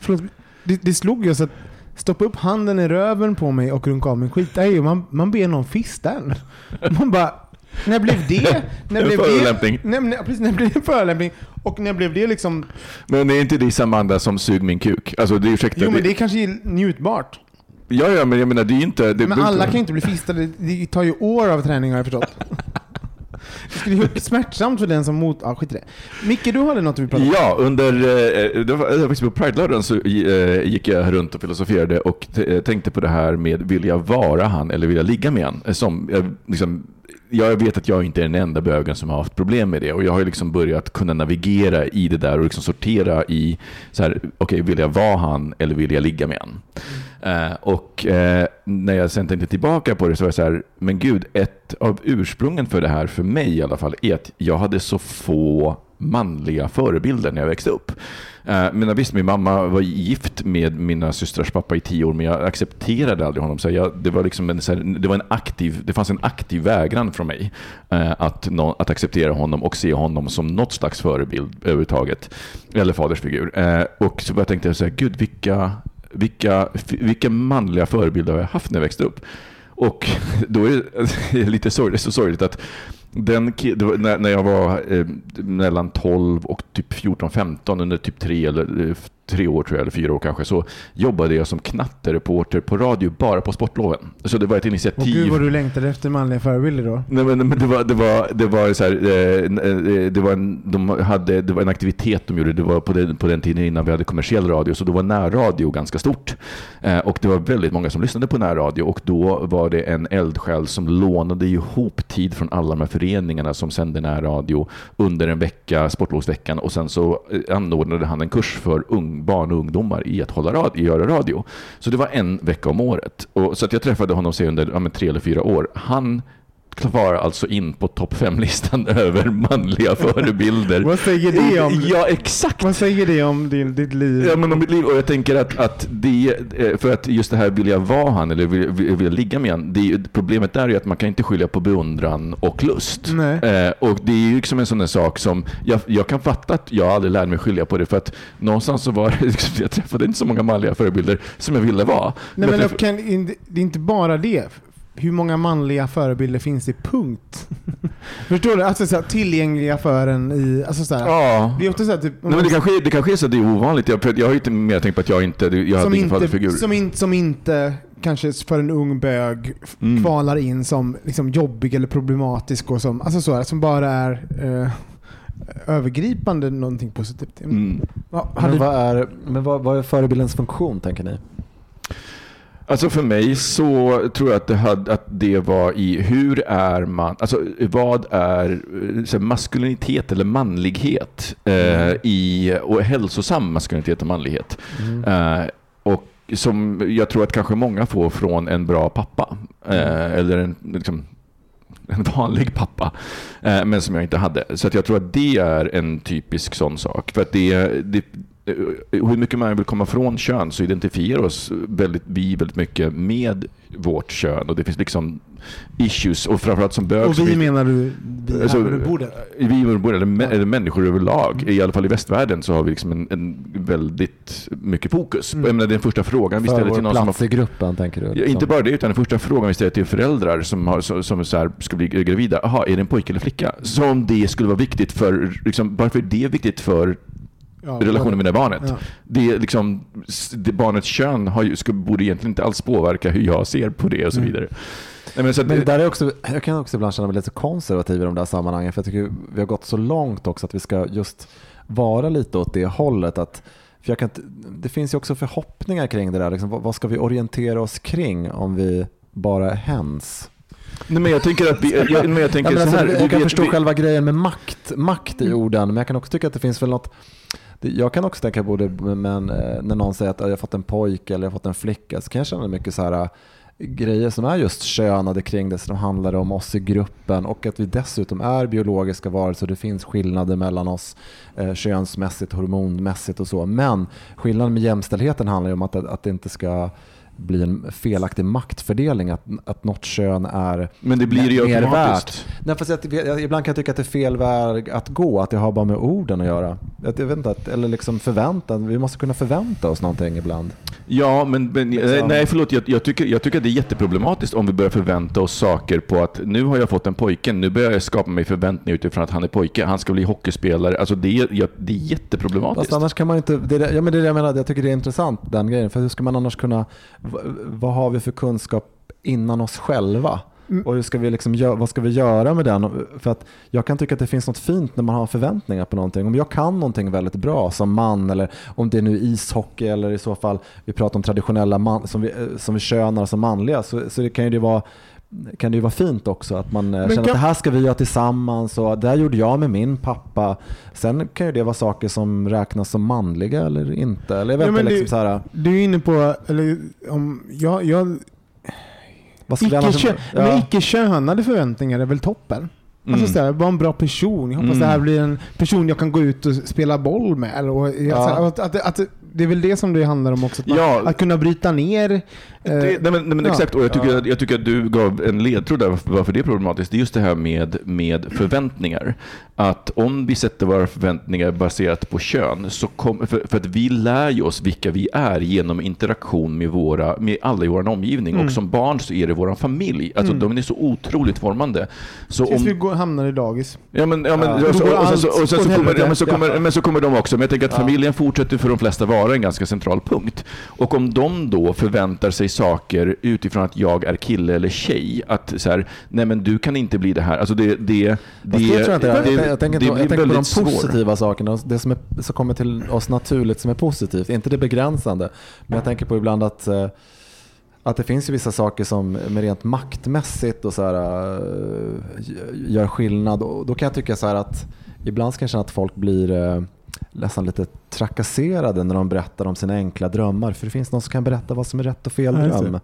Förlåt, det, det slog ju oss att stoppa upp handen i röven på mig och runka av min skit. Det är ju, man, man ber någon fista en. Man bara, när blev det? När En blev förolämpning. Det? Men, precis, när blev det en förolämpning? Och när blev det liksom... Men det är inte det Amanda som sug min kuk. Alltså det är ursäkta. Jo men det är kanske njutbart. Ja, ja, men jag menar det är inte... Det, Men alla kan ju inte bli fistade. Det tar ju år av träning har jag förstått. Det skulle ju vara smärtsamt för den som mot... Ja, skit i det. Micke, du hade något du vill prata om. Ja, under, eh, eh, det var, det var faktiskt på Pride-lördagen så eh, gick jag runt och filosoferade och tänkte på det här med vill jag vara han eller vill jag ligga med han? Som, jag, liksom, jag vet att jag inte är den enda bögen som har haft problem med det och jag har liksom börjat kunna navigera i det där och liksom sortera i så här, okej, vill jag vara han eller vill jag ligga med han? Eh, och eh, när jag sen tänkte tillbaka på det så var jag så här, men gud, ett av ursprungen för det här, för mig i alla fall, är att jag hade så få manliga förebilder när jag växte upp. Eh, men visst, min mamma var gift med mina systrars pappa i tio år, men jag accepterade aldrig honom. Så jag, det, var liksom en, så här, det, var en aktiv, det fanns en aktiv vägran från mig att, att acceptera honom och se honom som något slags förebild överhuvudtaget. Eller fadersfigur. Och så jag tänkte jag så här, gud vilka, vilka, vilka manliga förebilder har jag haft när jag växte upp? Och då är det lite sorgligt, så sorgligt att den, när, när jag var eh, mellan 12 och typ 14-15 under typ tre eller eh, tre år tror jag, eller fyra år kanske, så jobbade jag som knattereporter på radio bara på sportloven. Så det var ett Och initiativ. gud vad du längtade efter manliga förebilder då. Nej, men, men det var, det var, det var så här, eh, det var en, de hade, det var en aktivitet de gjorde, det var på den, på den tiden innan vi hade kommersiell radio, så då var närradio ganska stort. Eh, och det var väldigt många som lyssnade på närradio och då var det en eldsjäl som lånade ihop tid från alla de här föreningarna som sände närradio under en vecka, sportlovsveckan, och sen så eh, anordnade han en kurs för ung, barn och ungdomar i att hålla radio, göra radio. Så det var en vecka om året. Och, så att jag träffade honom se under ja, tre eller fyra år. Han kvar alltså in på topp fem-listan över manliga förebilder. Vad säger det om, Ja, exakt. vad säger det om din, ditt liv? Ja, men om mitt liv. Och jag tänker att, att det, eh, för att just det här vill jag vara han eller vill, vill, vill jag ligga med han. Det, är ju- problemet där är att man kan inte skilja på beundran och lust. Nej. Eh, och det är ju liksom en sån där sak som, jag, jag kan fatta att jag aldrig lärde mig skilja på det för att någonstans så var det, liksom, jag träffade inte så många manliga förebilder som jag ville vara. Nej, men jag jag kan, det är inte bara det. Hur många manliga förebilder finns det? Punkt. Förstår du? Alltså så här, tillgängliga för en i... Alltså så här, Ja. Det är ofta så här, typ, Nej, men det, kanske, är- det kanske är så att det är ovanligt. Jag, för jag har ju inte mer tänkt på att jag inte jag hade som, ingen inte, fadersfigur. som, in, som inte kanske för en ung bög Mm. kvalar in som liksom jobbig eller problematisk och som, alltså så här, som bara är eh, övergripande någonting positivt. Mm. Ja, hade, Men, vad är, men vad, vad är förebildens funktion tänker ni? Alltså för mig så tror jag att det, hade, att det var i hur är man, alltså vad är eh, här, maskulinitet eller manlighet eh, i, och hälsosam maskulinitet och manlighet. Eh, och som jag tror att kanske många får från en bra pappa. Eh, eller en, liksom, en vanlig pappa, eh, men som jag inte hade. Så att jag tror att det är en typisk sån sak. För att det, det hur mycket man vill komma från kön så identifierar oss väldigt, vi väldigt mycket med vårt kön och det finns liksom issues och framförallt som bög och vi finns- menar du vi Alltså, här bordet? vi bor, eller, mä- eller människor överlag, i alla fall i västvärlden, så har vi liksom en, en väldigt mycket fokus. Mm. Jag menar, den första frågan vi För ställer till vår någon som har i gruppen tänker du? Ja, liksom? inte bara det, utan den första frågan vi ställer till föräldrar som, har, som, som så här, ska bli gravida. Jaha, är det en pojke eller flicka? Som det skulle vara viktigt för, liksom, varför är det viktigt för Ja, relationen med det barnet? Ja. Det är liksom, det, barnets kön har ju, ska, borde egentligen inte alls påverka hur jag ser på det och så Mm. vidare. Nej, men så Men där är också, jag kan också ibland känna mig lite konservativ i de där sammanhangen. För jag tycker vi har gått så långt också att vi ska just vara lite åt det hållet. Att, för jag kan, det finns ju också förhoppningar kring det där. Liksom, vad, vad ska vi orientera oss kring om vi bara är hens? nej, men jag tänker att vi, jag, men jag tänker Ja, men så alltså, här, jag kan vet- förstå vi- själva grejen med makt, makt i orden, men jag kan också tycka att det finns väl något det- jag kan också tänka på det, men eh, när någon säger att jag har fått en pojke eller jag har fått en flicka så kan jag känna mycket så här eh, grejer som är just könade kring det som handlar om oss i gruppen och att vi dessutom är biologiska varelser. Det finns skillnader mellan oss eh, könsmässigt, hormonmässigt och så. Men skillnaden med jämställdheten handlar ju om att, att det inte ska bli en felaktig maktfördelning, att, att något kön är men det blir ju mer värt. Nej, fast jag, jag, ibland kan jag tycka att det är fel väg att gå, att det har bara med orden att göra. Att, jag vet inte, att, eller liksom förväntan, vi måste kunna förvänta oss någonting ibland. Ja, men, men Liksom. nej förlåt, jag, jag, tycker, jag tycker att det är jätteproblematiskt om vi börjar förvänta oss saker på att nu har jag fått en pojke, nu börjar jag skapa mig förväntningar utifrån att han är pojke, han ska bli hockeyspelare. Alltså det, är- ja, det är jätteproblematiskt. Fast annars kan man inte, det är, ja, men det är det jag menar, jag tycker det är intressant den grejen. För hur ska man annars kunna, vad har vi för kunskap innan oss själva? Mm. Och hur ska vi liksom, vad ska vi göra med den? För att jag kan tycka att det finns något fint när man har förväntningar på någonting. Om jag kan någonting väldigt bra som man eller om det är nu ishockey eller i så fall vi pratar om traditionella man, som, vi, eh, som vi könar som manliga så, så det kan ju det vara kan det ju vara fint också att man eh, Men känner kan- att det här ska vi göra tillsammans och det här gjorde jag med min pappa. Sen kan ju det vara saker som räknas som manliga eller inte. Eller jag vet Ja, inte, liksom det- så här, Du är inne på, eller om, jag, jag, vad ska vi icke, annars... kö, ja. förväntningar är väl toppen? Alltså Mm. såhär, vara en bra person. Jag hoppas Mm. det här blir en person jag kan gå ut och spela boll med. Eller, och, Ja. såhär, att, att, att, det är väl det som det handlar om också. Att, man, Ja. att kunna bryta ner. eh, Det, nej men, nej men ja. exakt, och jag tycker, Ja. jag tycker att du gav en ledtråd där varför, varför det är problematiskt. Det är just det här med, med förväntningar. Att om vi sätter våra förväntningar baserat på kön, så kom, för, för att vi lär ju oss vilka vi är genom interaktion med, våra, med alla i vår omgivning. Mm. Och som barn så är det vår familj. Alltså Mm. de är så otroligt formande. Så Tills om, vi går, hamnar i dagis. Ja, men, ja, men, Ja. så, och, och kommer, ja, men så kommer, men så kommer de också. Men jag tänker att familjen fortsätter för de flesta vara en ganska central punkt. Och om de då förväntar sig saker utifrån att jag är kille eller tjej, att så här, nej men du kan inte bli det här. Alltså det, det, det, det jag, inte. jag, det- jag, tänker, det jag tänker på de positiva sakerna, det som, är, som kommer till oss naturligt som är positivt, inte det begränsande. Men jag tänker på ibland att, eh, att det finns ju vissa saker som med rent maktmässigt och så här, eh, gör skillnad. Och då kan jag tycka så här att ibland ska jag känna att folk blir eh, nästan lite trakasserade när de berättar om sina enkla drömmar. För det finns någon som kan berätta vad som är rätt och fel Ja, det. dröm.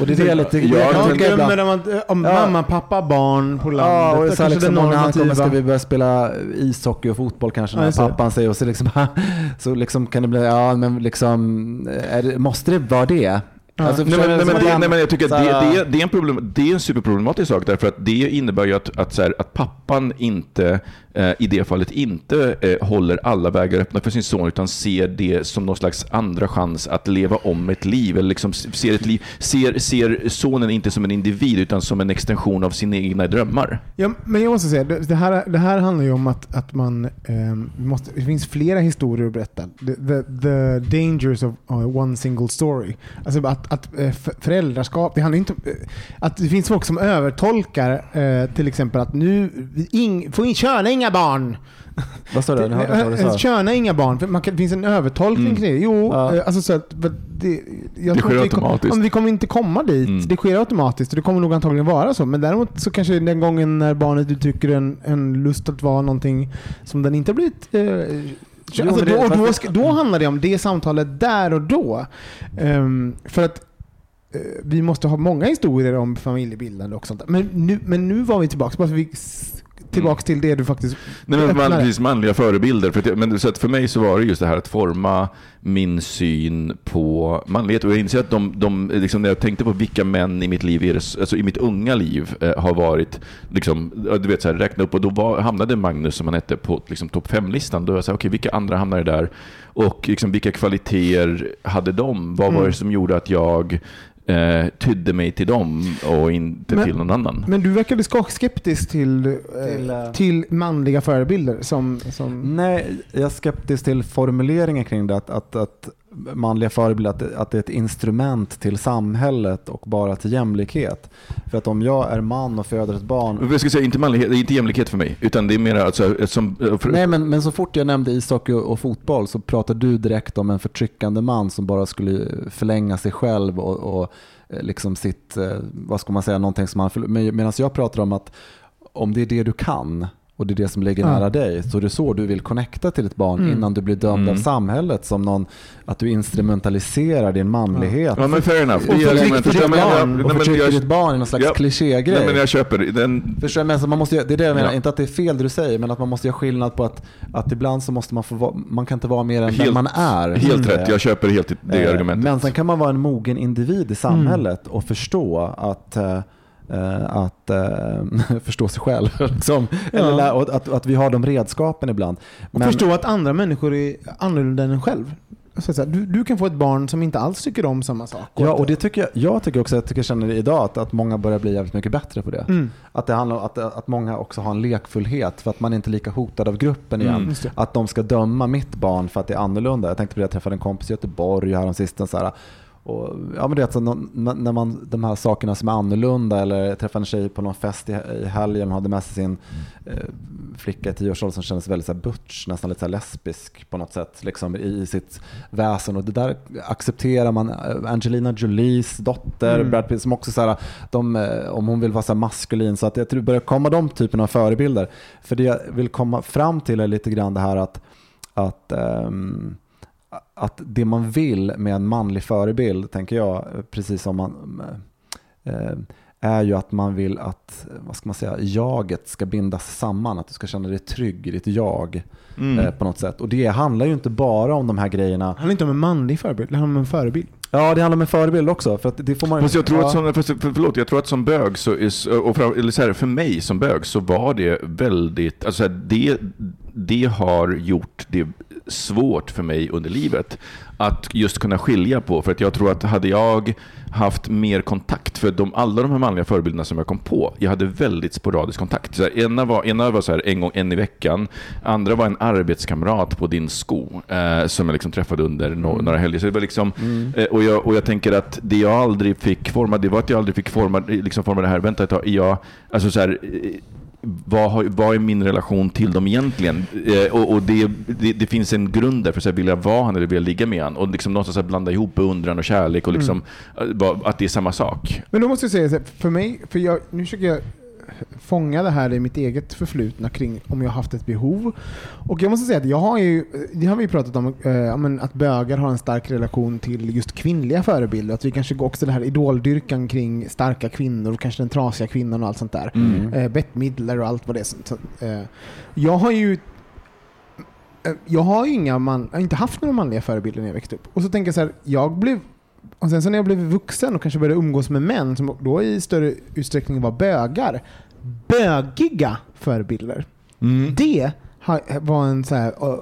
Och det är det jag lite... Jag, kan tycka ibland- drömmer om, att, om Ja. mamma, pappa, barn på landet. Ja, och Där så här, liksom, det när han kommer ska vi börja spela ishockey och fotboll kanske, Ja, när det. pappan säger och så liksom, så liksom kan det bli, ja men liksom, är det, måste det vara det? Alltså, Nej, förstår men, du? nej, men, Så det, man- nej, men jag tycker att det, det, det, är en problem, det är en superproblematisk sak därför att det innebär ju att, att, så här, att pappan inte, Eh, i det fallet inte eh, håller alla vägar öppna för sin son utan ser det som någon slags andra chans att leva om ett liv. Eller liksom ser, ett liv ser, ser sonen inte som en individ utan som en extension av sina egna drömmar. Ja, men jag måste säga, det det här, det här handlar ju om att, att man eh, måste, det finns flera historier att berätta. The, the, the dangers of uh, one single story. Alltså att, att eh, föräldraskap, det handlar inte om, att det finns folk som övertolkar eh, till exempel att nu, ing, får in, köra inga barn. Vad sa du? Hörde jag inte vad du sa. Köna inga barn, för man kan, det finns en övertolkning Mm. kring det. Jo, Ja. eh, alltså så att, för det, jag Det tror sker att vi kom- automatiskt. men vi kommer inte komma dit. Mm. Det sker automatiskt och det kommer nog antagligen vara så. Men däremot så kanske den gången när barnet uttrycker en, en lust att vara någonting som den inte har blivit eh, Jo, alltså då, och då, ska, då handlar det om det samtalet där och då. Ehm, för att eh, vi måste ha många historier om familjebildande och sånt. Men nu, men nu var vi tillbaka, bara så vi tillbaka till det du faktiskt Nej, men man, precis, manliga förebilder. För men, så att för mig så var det just det här att forma min syn på manlighet. Och jag inser att de, de, liksom, när jag tänkte på vilka män i mitt liv, alltså i mitt unga liv, eh, har varit, liksom, du vet, så här, räkna upp och då var, hamnade Magnus, som han hette, på liksom, topp fem-listan. Då var jag så här, okej, vilka andra hamnade där? Och liksom, vilka kvaliteter hade de? Vad var Mm. det som gjorde att jag eh, tydde mig till dem och inte Men- till någon annan? Men du verkade ska- skeptisk till, eh, Till, eh, till manliga förebilder som... som Nej, jag är skeptisk till formuleringen kring det. Att, att, att manliga förebilder, att, det- att det är ett instrument till samhället och bara till jämlikhet. För att om jag är man och föder ett barn Jag ska säga, inte manlighet, det är inte jämlikhet för mig, utan det är mer alltså, som... För, Nej, men, men så fort jag nämnde ishockey och, och fotboll så pratade du direkt om en förtryckande man som bara skulle förlänga sig själv och, och eh, liksom sitt, eh, vad ska man säga, någonting som han Medan jag pratar om att om det är det du kan och det är det som ligger Ja. nära dig så är det så du vill connecta till ett barn Mm. innan du blir dömd Mm. av samhället som någon, att du instrumentaliserar din manlighet. Ja men fair enough. Och är- förtrycker ditt men- barn och förtrycker ditt barn i någon slags Ja. klichégrej. Nej men jag köper det. den. Förstår? Men så man måste, det är det jag menar, Ja. inte att det är fel det du säger, men att man måste göra skillnad på att, att ibland så måste man få vara, man kan inte vara mer än Helt- den man är. Helt Mm. rätt, jag köper helt det Eh, argumentet. Men sen kan man vara en mogen individ i samhället och förstå att eh, att eh, förstå sig själv. Liksom. Eller, lä- och att, att vi har de redskapen ibland. och förstå att andra människor är annorlunda än en själv. Du, du kan få ett barn som inte alls tycker om samma sak. Ja, och det tycker jag, jag tycker också, jag tycker jag känner idag, att, att många börjar bli jävligt mycket bättre på det. Mm. Att det handlar att, att många också har en lekfullhet för att man inte är lika hotad av gruppen igen. Mm, just det. Att de ska döma mitt barn för att det är annorlunda. Jag tänkte på det, jag träffade en kompis i Göteborg häromsistens. Så här, och, ja, men det är alltså, någon- när man, de här sakerna som är annorlunda, eller träffade en tjej på någon fest i, i helgen, hon hade med sig sin eh, flicka i tioårsåldern som kändes väldigt så här butch, nästan lite så här lesbisk på något sätt liksom, i, i sitt väsen. Och det där accepterar man. Eh, Angelina Jolies dotter, Mm. Brad Pitt, som också så här, de, eh, om hon vill vara så här maskulin, så att jag tror det börjar komma de typen av förebilder. För det jag vill komma fram till är lite grann det här att, att ehm, att det man vill med en manlig förebild, tänker jag, precis som man eh, är ju att man vill att, vad ska man säga, jaget ska bindas samman. Att du ska känna dig trygg i ditt jag Mm. eh, på något sätt. Och det handlar ju inte bara om de här grejerna. Det handlar inte om en manlig förebild, det handlar om en förebild. Ja, det handlar om en förebild också. För att det får man Fast jag tror ja. att som, för, förlåt, jag tror att som bög, så, och för, eller så här, för mig som bög så var det väldigt, alltså det, det har gjort det svårt för mig under livet att just kunna skilja på. För att jag tror att hade jag haft mer kontakt, för de, alla de här manliga förebilderna som jag kom på, jag hade väldigt sporadisk kontakt. Så här, ena var, ena var så här, en gång en i veckan, andra var en arbetskamrat på din sko eh, som jag liksom träffade under no, några helger. Så det var liksom, eh, och, jag, och jag tänker att det jag aldrig fick forma, det var att jag aldrig fick forma, liksom forma det här, vänta ett tag, jag, alltså så här, eh, vad, har, vad är min relation till dem egentligen? Eh, och och det, det, det finns en grund där för att vilja vara han eller vilja ligga med han. Och liksom någonstans att blanda ihop beundran och kärlek och liksom, Mm. eh, att det är samma sak. Men då måste jag säga för mig, för jag, nu försöker jag fånga det här i mitt eget förflutna kring om jag har haft ett behov. Och jag måste säga att jag har ju, det har vi pratat om, eh, att bögar har en stark relation till just kvinnliga förebilder. Att vi kanske går också det här idoldyrkan kring starka kvinnor, kanske den trasiga kvinnan och allt sånt där. Mm. Eh, Bette Midler och allt vad det är. Så, eh, jag har ju eh, jag har ju inga man, jag har inte haft några manliga förebilder när jag växte upp. Och så tänker jag så här, jag blev och sen så när jag blev vuxen och kanske började umgås med män som då i större utsträckning var bögar, bögiga förebilder. Det ha- var en så här, uh,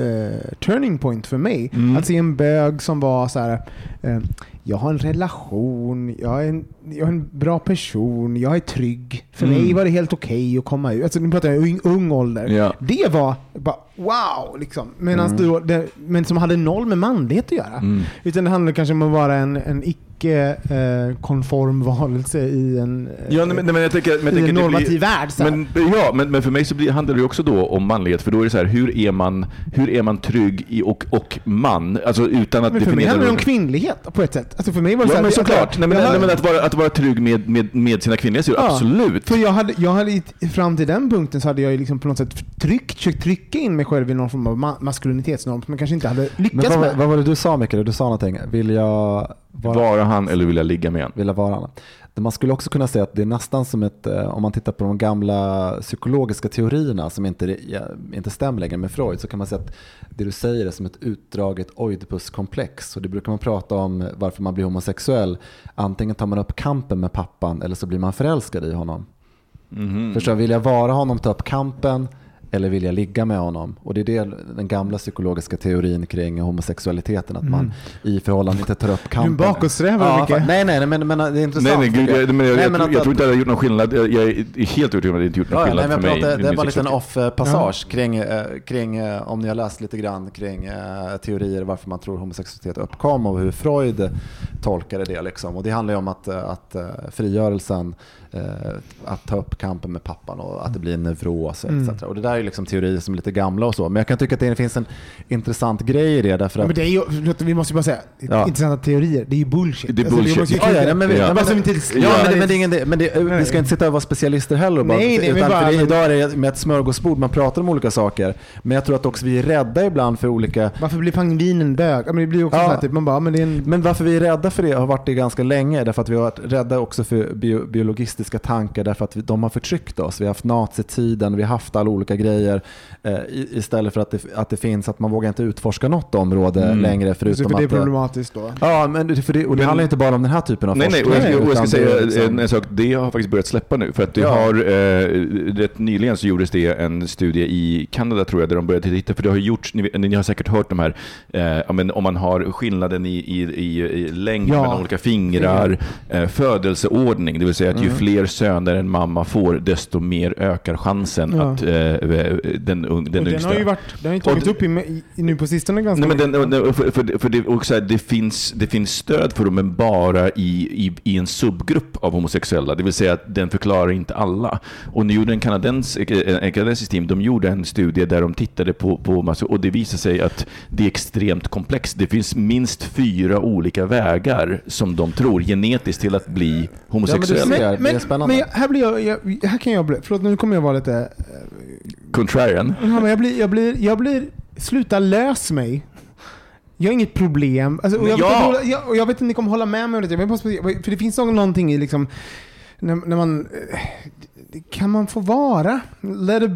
uh, turning point för mig. Mm. Att se en bög som var så här, eh, jag har en relation, jag är en, jag är en bra person, jag är trygg. För Mm. mig var det helt okej att komma ut. Alltså, nu pratar jag ung, ung ålder. Ja. Det var bara wow! Liksom. Medans Mm. då, det, men som hade noll med manlighet att göra. Mm. Utan det handlar kanske om att vara en, en icke-konform varelse i en, eh, Ja, nej, men, nej, men jag tänker, men jag i en normativ blir- värld. Men, ja, men, men för mig så blir, handlar det också då om manlighet, för då är det så här, hur är man, hur är man trygg i och, och man? Alltså utan att Men för mig handlar det om kvinnlighet på ett sätt. Alltså för mig var det så Ja, här, men att- såklart. Nej, men, jag- nej, men att, vara, att vara trygg med, med, med sina kvinnliga sidor, Ja. absolut. För jag hade, jag hade fram till den punkten så hade jag liksom på något sätt tryckt, försökt trycka in mig själv i någon form av ma- maskulinitetsnorm som jag kanske inte hade Men lyckats vad, med. vad var det du sa Mikael? Du sa någonting. Vill jag vara, Vara han eller vilja ligga med han? vill jag vara han? Man skulle också kunna säga att det är nästan som ett, eh, om man tittar på de gamla psykologiska teorierna som inte, inte stämmer längre med Freud, så kan man säga att det du säger är som ett utdraget Oidipuskomplex. Och det brukar man prata om varför man blir homosexuell. Antingen tar man upp kampen med pappan eller så blir man förälskad i honom. Mhm. Förstår? Vill jag vara honom, ta upp kampen eller vill jag ligga med honom? Och det är det, den gamla psykologiska teorin kring homosexualiteten, att man i förhållande inte tar upp Mm. Du är en kampen. bakåtsträvare ja, Micke. Nej, nej, men, men det är intressant. Nej, nej, jag, men jag, Nej, jag, men tror- att- jag tror inte det hade gjort någon skillnad. Jag, jag är helt övertygad om att det inte gjort någon Ja, ja, skillnad nej, men för jag mig. det var en liten off-passage kring, eh, kring eh, om ni har läst lite grann kring eh, teorier varför man tror homosexualitet uppkom och hur Freud tolkade det. Liksom. Och det handlar ju om att, att frigörelsen, att ta upp kampen med pappan och att det blir en neuros Mm. etc. Och det där är liksom teorier som är lite gamla och så. Men jag kan tycka att det finns en intressant grej i det därför Ja, att men det är ju, vi måste ju bara säga, Ja. intressanta teorier, det är ju bullshit. Det är Alltså, bullshit. Ja, ja, men vi, Ja. men, det, Ja, men det är ingen, men det, vi ska inte sitta och vara specialister heller. Bara, Nej, nej, utan bara- för det, idag är det med ett smörgåsbord, man pratar om olika saker. Men jag tror att också vi är rädda ibland för olika Varför blir pingvinen bög? Men det blir också Ja. så här, typ, man bara, men det är en... Men varför vi är rädda för det har varit det ganska länge. Därför att vi har varit rädda också för bio, biologistiska tankar. Därför att vi, de har förtryckt oss. Vi har haft nazitiden, vi har haft alla olika grejer. Eh, istället för att det, att det finns, att man vågar inte utforska något område Mm. längre. Så Förutom för det är problematiskt då. Ja, men det, för det, och det Men- handlar inte bara om den här typen av Nej, nej, och forskning. jag, och jag ska säga liksom- en, sak. Det har faktiskt börjat släppa nu. För att det Ja. har, eh, rätt nyligen så gjordes det en studie i Kanada tror jag, där de började titta, för det har gjorts, ni, ni har säkert hört de här, eh, men om man har skillnaden i, i, i, i längd Ja. mellan olika fingrar, eh, födelseordning, det vill säga att ju Mm. Fler söner en mamma får, desto mer ökar chansen Ja. att eh, den, ung- den och den yngsta... har ju varit, den har ju tagits upp i, i, nu på sistone ganska Nej, men den, den, för, för, för det, och så här, det, finns, det finns stöd för dem, men bara i, i, i en subgrupp av homosexuella. Det vill säga att den förklarar inte alla. Och nu gjorde en, kanadens, en kanadensisk team de gjorde en studie där de tittade på, på massor, och det visade sig att det är extremt komplext. Det finns minst fyra olika vägar som de tror genetiskt till att bli homosexuell. Ja, men men, spännande. men jag, här blir jag, jag, här kan jag bli, förlåt nu kommer jag vara lite, Contrarian. ja, men jag blir, jag blir, jag blir, sluta lös mig. Jag har inget problem. Alltså, jag, vet ja. inte, hålla- jag, och jag vet inte om ni kommer hålla med mig om det. För det finns någon- någonting i liksom, när, när man, eh, kan man få vara? Let a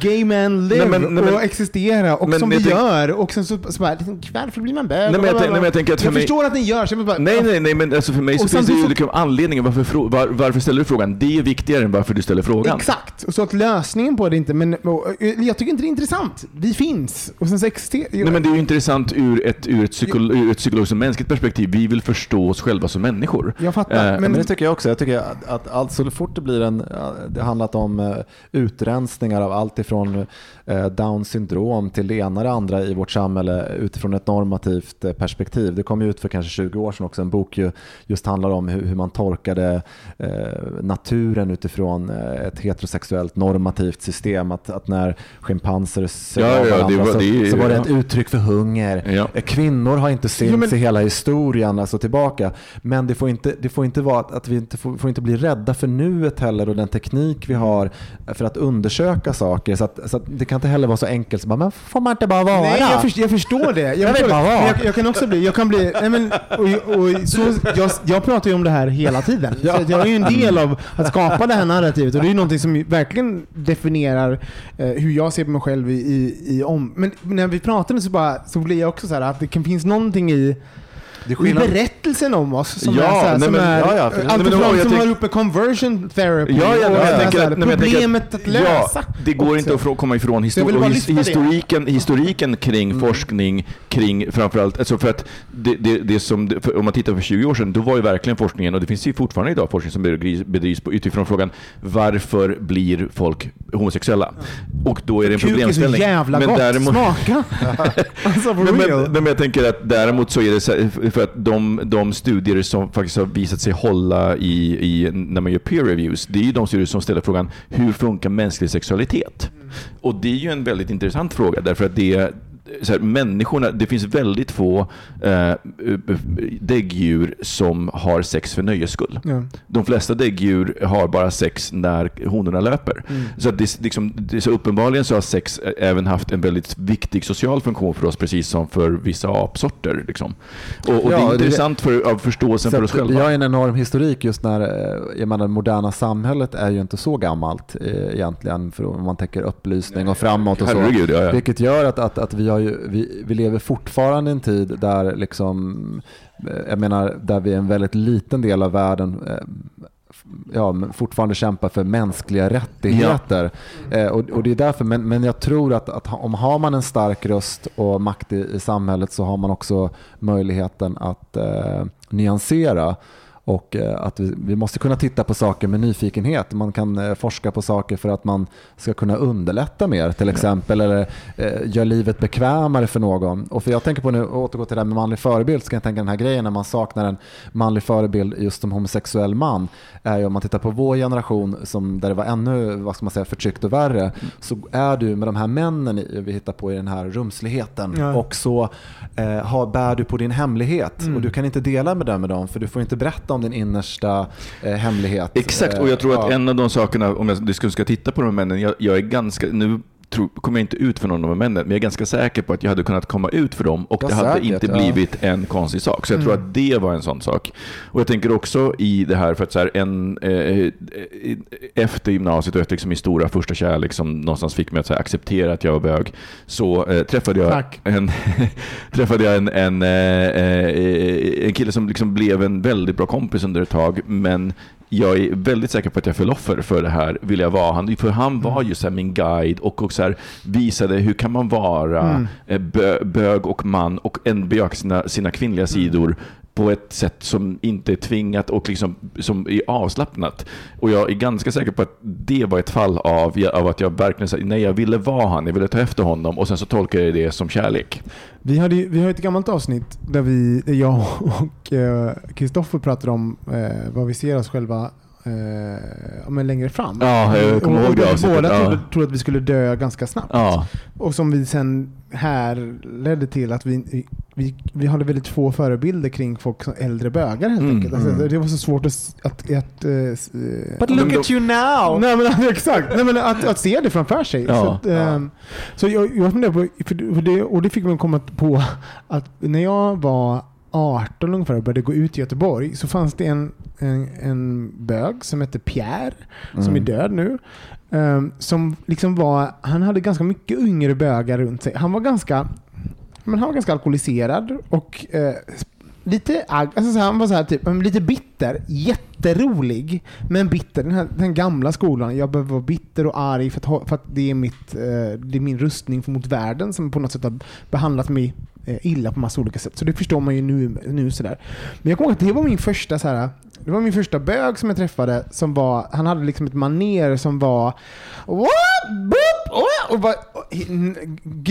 gay man live Nej, men- nej, men- och existera och men som vi gör och sen så, så bara, liksom, varför blir man bög? Nej, men jag nej, men jag tänker att för jag mig- förstår att ni gör så bara, Nej, nej, nej, men alltså för mig så finns det ju samtidigt så- liksom anledningen varför, var, varför ställer du frågan. Det är viktigare än varför du ställer frågan. Exakt, och så att lösningen på det inte, men och, jag tycker inte det är intressant. Vi finns, och sen så existerar... Nej, men det är ju intressant ur ett, ur ett, psykolo, ur ett psykologiskt och mänskligt perspektiv. Vi vill förstå oss själva som människor. Jag fattar, Eh, men, Men det tycker jag också. Jag tycker att, att allt så fort det blir en, det har handlat om eh, utrensningar av allt ifrån eh, down syndrom till det ena och det andra i vårt samhälle utifrån ett normativt eh, perspektiv. Det kom ut för kanske 20 år sedan också, en bok ju just handlar om hur, hur man torkade naturen utifrån ett heterosexuellt normativt system. Att, att när schimpanser sög Ja, ja, varandra var- så, det så var det ja. ett uttryck för hunger. Ja. Kvinnor har inte synts Jo, men- i hela historien alltså tillbaka. Men det får inte, det får inte vara att, att vi inte får, får inte bli rädda för nuet heller och den teknik vi har för att undersöka saker. Så, att, så att det kan inte heller vara så enkelt som bara, får man inte bara vara? Nej, jag, förstår, jag förstår det. Jag, förstår jag, jag kan också bli... Jag, kan bli nej men, och, och, så, jag, jag pratar ju om det här hela tiden. Så att jag är ju en del av att skapa det här narrativet och det är ju någonting som verkligen definierar eh, hur jag ser på mig själv i, i, i om... Men när vi pratar nu så, bara, så blir jag också så här att det kan finnas någonting i Det är i berättelsen om oss som Ja, är, så här, nej, som men- är ja, ja, för- nej, allt men jag som tänk- har upp med conversion therapy Ja, ja, och nej, jag så tänker att- nej, men jag problemet att lösa. Ja, det går också. inte att komma ifrån jag histor- his- historiken, historiken kring Mm. forskning, kring framförallt, alltså för att det, det, det som, om man tittar för 20 år sedan, då var ju verkligen forskningen, och det finns ju fortfarande idag forskning som bedrivs, på, utifrån frågan varför blir folk homosexuella? Och då är det en Kuk är så problemställning. jävla Men gott. däremot- Smaka! alltså Nej, real. men, men jag tänker att däremot så är det så här, för att de, de studier som faktiskt har visat sig hålla i, i, när man gör peer reviews, det är ju de studier som ställer frågan hur funkar mänsklig sexualitet? Och det är ju en väldigt intressant fråga därför att det så här, människorna, det finns väldigt få eh, däggdjur som har sex för nöjes skull. Ja. De flesta däggdjur har bara sex när honorna löper. Mm. Så, det, liksom, det, så uppenbarligen så har sex även haft en väldigt viktig social funktion för oss, precis som för vissa apsorter. Liksom. Och, och Ja, det är det- intressant för, av förståelsen för oss att vi själva. har en enorm historik just när, eh, jag menar, det moderna samhället är ju inte så gammalt eh, egentligen, för om man tänker upplysning och framåt och så. Herregud, ja, ja. Vilket gör att, att, att vi, har ju, vi, vi lever fortfarande i en tid där, liksom, eh, jag menar, där vi är en väldigt liten del av världen eh, ja, fortfarande kämpar för mänskliga rättigheter. Eh, och, och det är därför, men, men jag tror att, att om har man en stark röst och makt i, i samhället så har man också möjligheten att eh, nyansera och eh, att vi, vi måste kunna titta på saker med nyfikenhet. Man kan eh, forska på saker för att man ska kunna underlätta mer till exempel eller eh, göra livet bekvämare för någon. Och för jag tänker på nu, återgå till det här med manlig förebild, så kan jag tänka den här grejen när man saknar en manlig förebild just som homosexuell man. Är ju om man tittar på vår generation som, där det var ännu vad ska man säga, förtryckt och värre, så är du med de här männen vi hittar på i den här rumsligheten Ja. och så eh, har, bär du på din hemlighet Mm. och du kan inte dela med den med dem för du får inte berätta om din innersta eh, hemlighet. Exakt, och jag tror att Eh, en av de sakerna, om jag ska titta på de här männen, jag, jag är ganska, nu kommer jag inte ut för någon av de männen, men jag är ganska säker på att jag hade kunnat komma ut för dem och Ja, det hade säkert, inte ja. blivit en konstig sak. Så jag tror att det var en sån sak. Och jag tänker också i det här, för att så här, en, eh, eh, efter gymnasiet och efter liksom min stora första kärlek som någonstans fick mig att så här, acceptera att jag var bög, så eh, träffade jag Tack. en, träffade jag en, en, eh, eh, en kille som liksom blev en väldigt bra kompis under ett tag, men jag är väldigt säker på att jag föll offer för det här, vill jag vara. Han, för han var ju så min guide och, och så visade hur kan man vara eh, bö, bög och man och en bejaka sina, sina kvinnliga sidor på ett sätt som inte är tvingat och liksom, som är avslappnat. Och jag är ganska säker på att det var ett fall av, av att jag verkligen sa, nej jag ville vara han, jag ville ta efter honom och sen så tolkar jag det som kärlek. Vi, hade, vi har ett gammalt avsnitt där vi, jag och eh, Kristoffer pratade om eh, vad vi ser oss själva eh, ja, men längre fram. Ja, jag kommer och, ihåg det avsnittet, båda ja. trodde, trodde att vi skulle dö ganska snabbt. Ja. Och som vi sen här ledde till att vi, vi, vi hade väldigt få förebilder kring folk som äldre bögar helt Mm, enkelt. Alltså, mm. Det var så svårt att... att, att, eh, eh, But look då- at you now! Nej men exakt, Nej, men att, att se det framför sig. Ja. Så, att, ehm, så jag, jag funderar på, för, det, och det fick att komma på att när jag var 18 ungefär och började gå ut i Göteborg så fanns det en, en, en bög som hette Pierre, som Mm. är död nu. ehm, som liksom var, han hade ganska mycket yngre bögar runt sig. Han var ganska, men han var ganska alkoholiserad och eh, lite agg, alltså han var så här, typ, lite bitter, jätterolig, men bitter. Den, här, den gamla skolan, jag behöver vara bitter och arg för att, för att det, är mitt, eh, det är min rustning mot världen som på något sätt har behandlat mig Eh, illa på massa olika sätt. Så det förstår man ju nu. nu sådär. Men jag kommer ihåg att det var min första så här, det var min första bög som jag träffade. Som var, han hade liksom ett maner som var What? Boop? Oh, och bara,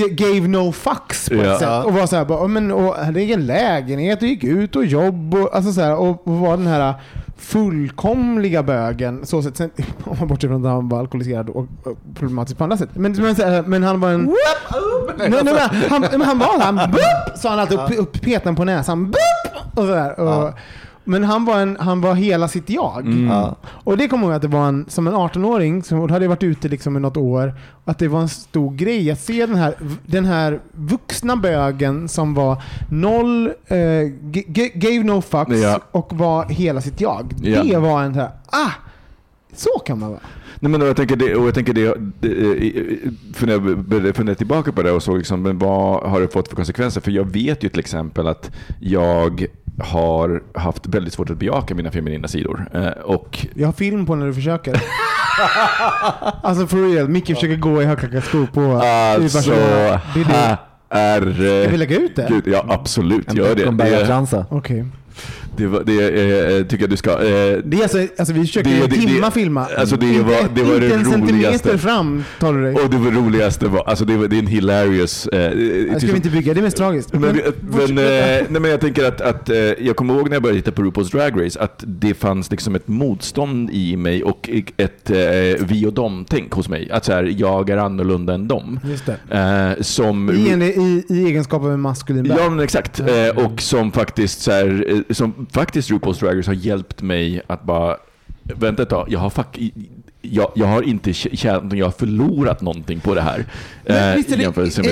gave no fucks på ett Ja. sätt. Och var så här, bara, "Ja, men, och hade egen lägenhet och gick ut och jobb. Och, alltså så här, och, och var den här fullkomliga bögen. Så sätt, sen, om man bortser från att han var alkoholiserad och, och problematisk på andra sätt. Men, men, så här, men han var en... Nej, nej, men han, men han var han boop, sa han alltid och upp petade på näsan. Boop! Och så där, och, Men han var, en, han var hela sitt jag. Mm. Ja. Och det kommer jag ihåg att det var en, som en 18-åring, som hade varit ute liksom i något år, att det var en stor grej att se den här, den här vuxna bögen som var noll, eh, g- g- gave no fucks Ja. och var hela sitt jag. Ja. Det var en så här, ah, så kan man vara. Nej, men jag tänker det, och jag tänker det, för när jag började fundera tillbaka på det och såg liksom, men vad har det fått för konsekvenser? För jag vet ju till exempel att jag har haft väldigt svårt att bejaka mina feminina sidor. Eh, och Jag har film på när du försöker. alltså for real, Micke försöker gå i högklackade skor på alltså. Det är det. herre... Ska vi lägga ut det? Gud, ja, absolut. En Gör det. Det, Beckomberga-transa. Det, var- det eh, tycker jag du ska. Eh, Det är alltså, alltså vi försöker Det- en det- timma det- filma. alltså det inte, var- det var inte det en centimeter roligaste. fram tar du dig. och det var roligaste var, alltså det, var, det är en hilarious... Eh, Det ska vi inte bygga, det är mest tragiskt. Men, men, fortsätt. eh, nej, men jag tänker att, att eh, jag kommer ihåg när jag började titta på RuPaul's Drag Race att det fanns liksom ett motstånd i mig och ett eh, vi och dem-tänk hos mig. Att så här, jag är annorlunda än dem. Just. Eh, som I, en, i, I egenskap av en maskulin bög. Ja, men exakt. Eh, och som faktiskt, så här, eh, som faktiskt RuPaul's Drag Race har hjälpt mig att bara, vänta ett tag, jag har, fuck, jag, jag har inte tjänat jag har förlorat någonting på det här. Men eh, visst är det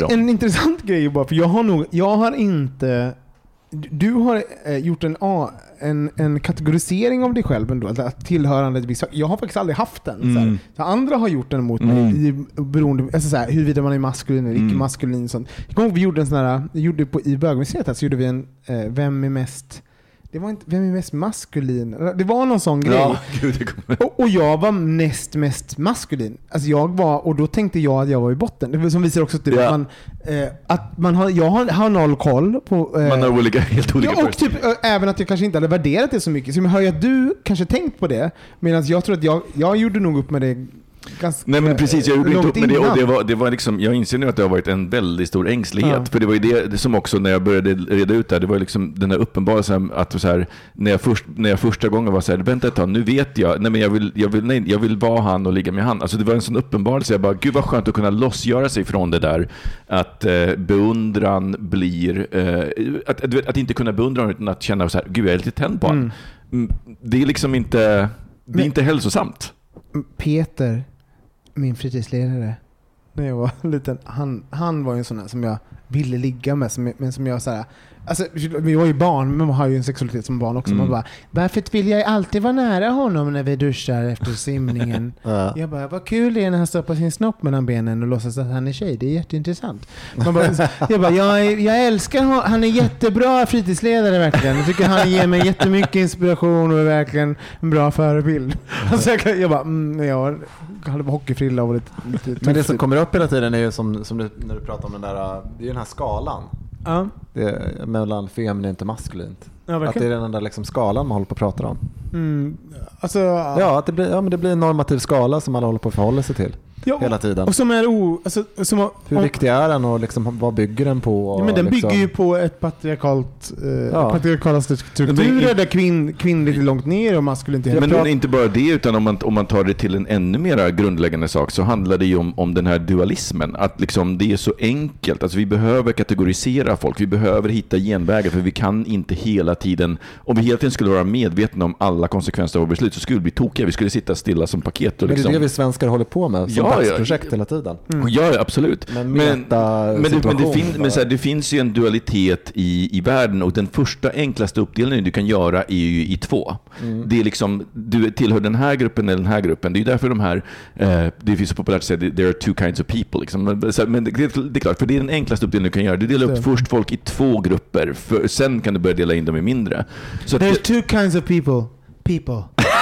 dem. en intressant grej bara, för jag har nog, jag har inte, du har eh, gjort en, en, en kategorisering av dig själv ändå, att- tillhörande visst Jag har faktiskt aldrig haft den. Så. Mm. Så andra har gjort den mot Mm. mig, i, beroende, alltså så här, huruvida man är maskulin eller Mm. icke-maskulin. Sånt. Jag kommer ihåg vi gjorde en sån här, gjorde på, i bögmuseet så gjorde vi en, eh, vem är mest det var inte, vem är mest maskulin? Det var någon sån grej. Ja, gud. Och, och jag var näst mest maskulin. Alltså jag var, och då tänkte jag att jag var i botten. Det som visar också typ Ja. att man, eh, att man har, jag har, har noll koll på... eh, Man har olika, helt olika Ja, och typ även att jag kanske inte hade värderat det så mycket. Så jag hör ju att du kanske tänkt på det, medan jag tror att jag, jag gjorde nog upp med det ganska Nej men precis, jag gjorde inte upp med det. Och det var, det var liksom, jag inser nu att det har varit en väldigt stor ängslighet. Ja. För det var ju det, som också när jag började reda ut det här, det var liksom den här uppenbarelsen att så här, när, jag först, när jag första gången var så här, vänta ett tag, nu vet jag, nej men jag vill, jag vill, nej, jag vill vara han och ligga med han. Alltså det var en sån uppenbarelse, jag bara, gud vad skönt att kunna lossgöra sig från det där. Att eh, beundran blir, eh, att, att, att inte kunna beundra utan att känna så här, gud jag är lite tänd på honom. Mm, Det är liksom inte, det är Men- inte hälsosamt. Peter, min fritidsledare, när jag var liten, han, han var ju en sån här som jag ville ligga med, som, men som jag så här, Alltså, vi var ju barn, men man har ju en sexualitet som barn också. Mm. Man bara, varför vill jag alltid vara nära honom när vi duschar efter simningen? Ja. Jag bara, vad kul det är när han stoppar sin snopp mellan benen och låtsas att han är tjej. Det är jätteintressant. Man bara, jag bara, jag, jag älskar honom. Han är jättebra fritidsledare verkligen. Jag tycker han ger mig jättemycket inspiration och är verkligen en bra förebild. Alltså jag, jag bara, mm, jag hade hockeyfrilla och var lite, lite Men det som kommer upp hela tiden är ju som, som du, när du pratar om den där, det är den här skalan. Ja, Det är mellan feminint och maskulint. ja Att det är den där liksom skalan man håller på att prata om. Mm, alltså, Ja, att det blir, ja, men det blir en normativ skala som alla håller på att förhålla sig till ja, hela tiden. Och som är o... Alltså, som, har- Hur om- viktig är den och liksom, vad bygger den på? Och Ja, men den liksom, bygger ju på ett patriarkalt, eh, Ja. patriarkala strukturer där kvinn, kvinnligt är långt ner och maskulint är men inte bara det, utan om man, om man tar det till en ännu mer grundläggande sak så handlar det ju om, om den här dualismen. Att liksom det är så enkelt. Alltså vi behöver kategorisera folk, vi behöver hitta genvägar för vi kan inte hela tiden, om vi hela tiden skulle vara medvetna om alla konsekvenser av våra beslut så skulle vi bli tokiga. Vi skulle sitta stilla som paket. Och Men det liksom, är det vi svenskar håller på med. Som Ja. Dagsprojekt hela tiden. Mm. Ja, absolut. Men men, men, det, men, det, metasituation fin, men så här, det finns ju en dualitet i, i världen och den första enklaste uppdelningen du kan göra är ju i två. Mm. Det är liksom, du tillhör den här gruppen eller den här gruppen. Det är därför de här, eh, det finns så populärt att säga there are two kinds of people. Liksom. Men, så här, men det, det är klart, för det är den enklaste uppdelningen du kan göra. Du delar upp Det. först folk i två grupper, för, sen kan du börja dela in dem i mindre. Så att, There's two kinds of people. People.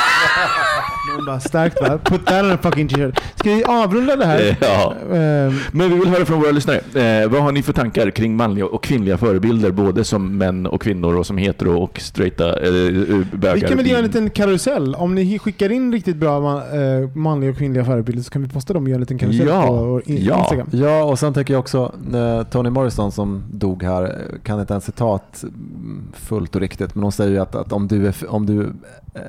Man bara, starkt va? Put that on a fucking t-shirt. Ska vi avrunda det här? Ja. Ehm, Men vi vill höra från våra lyssnare. Eh, vad har ni för tankar kring manliga och kvinnliga förebilder, både som män och kvinnor och som hetero och straighta eh, bögar? vi kan väl göra en liten karusell. Om ni skickar in riktigt bra man, eh, manliga och kvinnliga förebilder så kan vi posta dem och göra en liten karusell Ja. på in- Ja. Instagram. Ja, och sen tänker jag också, eh, Toni Morrison som dog här, eh, kan inte ens citat fullt och riktigt, men hon säger ju att, att om du, är, om du eh,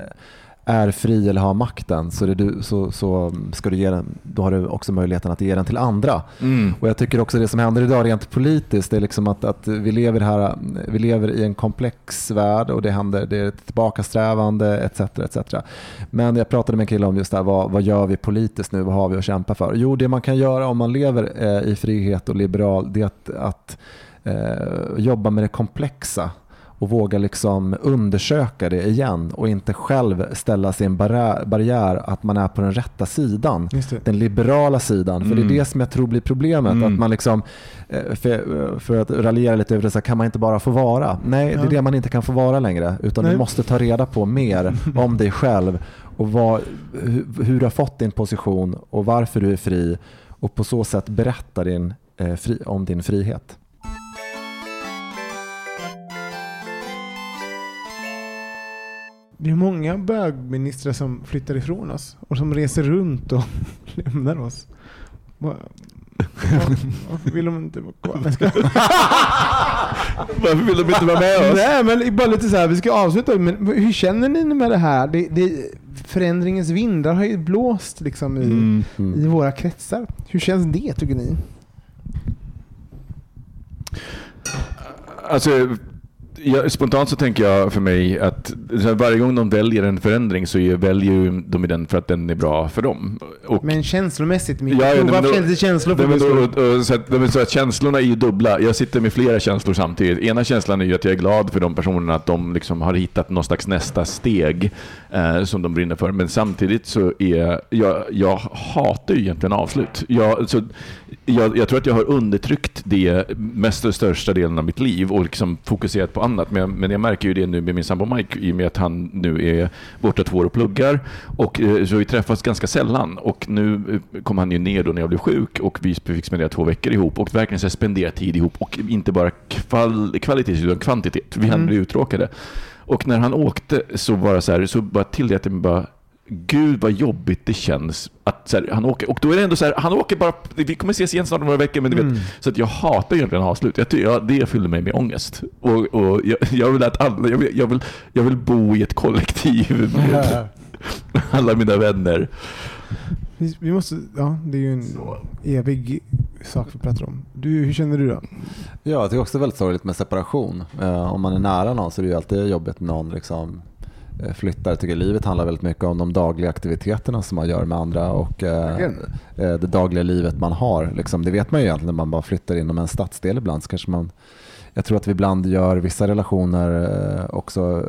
är fri eller har makten så, du, så, så ska du ge den, då har du också möjligheten att ge den till andra. Mm. Och jag tycker också det som händer idag rent politiskt, det är liksom att, att vi, lever här, vi lever i en komplex värld och det händer, det är ett tillbakasträvande etc. etc. Men jag pratade med en kille om just det här, vad, vad gör vi politiskt nu, vad har vi att kämpa för? Jo, det man kan göra om man lever eh, i frihet och liberal, det är att, att eh, jobba med det komplexa och våga liksom undersöka det igen och inte själv ställa sig en barriär, barriär att man är på den rätta sidan det. den liberala sidan. För det Mm. är det som jag tror blir problemet. Mm. Att man liksom, eh, för, för att raljera lite över det, så kan man inte bara få vara? Nej, det Ja. är det man inte kan få vara längre. Utan Nej. du måste ta reda på mer om dig själv och vad, hur, hur du har fått din position och varför du är fri och på så sätt berätta din, eh, fri, om din frihet. Det är många bögministrar som flyttar ifrån oss och som reser runt och lämnar oss. Va- va- Varför vill de inte vara kvar? Varför vill de inte vara med oss? Nej, men bara lite så här, vi ska avsluta. Men hur känner ni med det här? Det, det, förändringens vindar har ju blåst liksom i, Mm. i våra kretsar. Hur känns det tycker ni? Alltså, jag, spontant så tänker jag för mig att varje gång de väljer en förändring så väljer de den för att den är bra för dem. Och, Men känslomässigt, Micke. Ja, ja, men då- lite känslor för och, så att, så att känslorna är ju dubbla. Jag sitter med flera känslor samtidigt. Ena känslan är ju att jag är glad för de personerna, att de liksom har hittat någon slags nästa steg eh, som de brinner för. Men samtidigt så är jag, jag hatar ju egentligen avslut. Jag, så, jag, jag tror att jag har undertryckt det mest och största delen av mitt liv och liksom fokuserat på annat. Men jag, men jag märker ju det nu med min sambo Mike i och med att han nu är borta två år och pluggar. Och, eh, så vi träffas ganska sällan. Och nu eh, kom han ju ner då när jag blev sjuk och vi fick spendera två veckor ihop och verkligen så spendera tid ihop. Och inte bara kval, kvalitet utan kvantitet. Vi hann Mm. bli uttråkade. Och när han åkte så det så här, så bara tillät jag mig bara Gud vad jobbigt det känns att så här, han åker. Och då är det ändå så här, han åker bara, vi kommer ses igen snart om några veckor, men du Mm. vet, så att jag hatar egentligen avslut. Jag tycker, ja, det fyller mig med ångest. Och, och jag, jag vill att alla, jag vill, jag, vill, jag vill bo i ett kollektiv med alla mina vänner. Vi, vi måste, ja, det är ju en evig sak vi pratar om. Du, hur känner du då? Ja, jag tycker också det är väldigt sorgligt med separation. Eh, om man är nära någon så är det ju alltid jobbigt när någon liksom, flyttar. Jag tycker livet handlar väldigt mycket om de dagliga aktiviteterna som man gör med andra och eh, eh, det dagliga livet man har. Liksom, det vet man ju egentligen när man bara flyttar inom en stadsdel ibland. Så kanske man, jag tror att vi ibland gör vissa relationer eh, också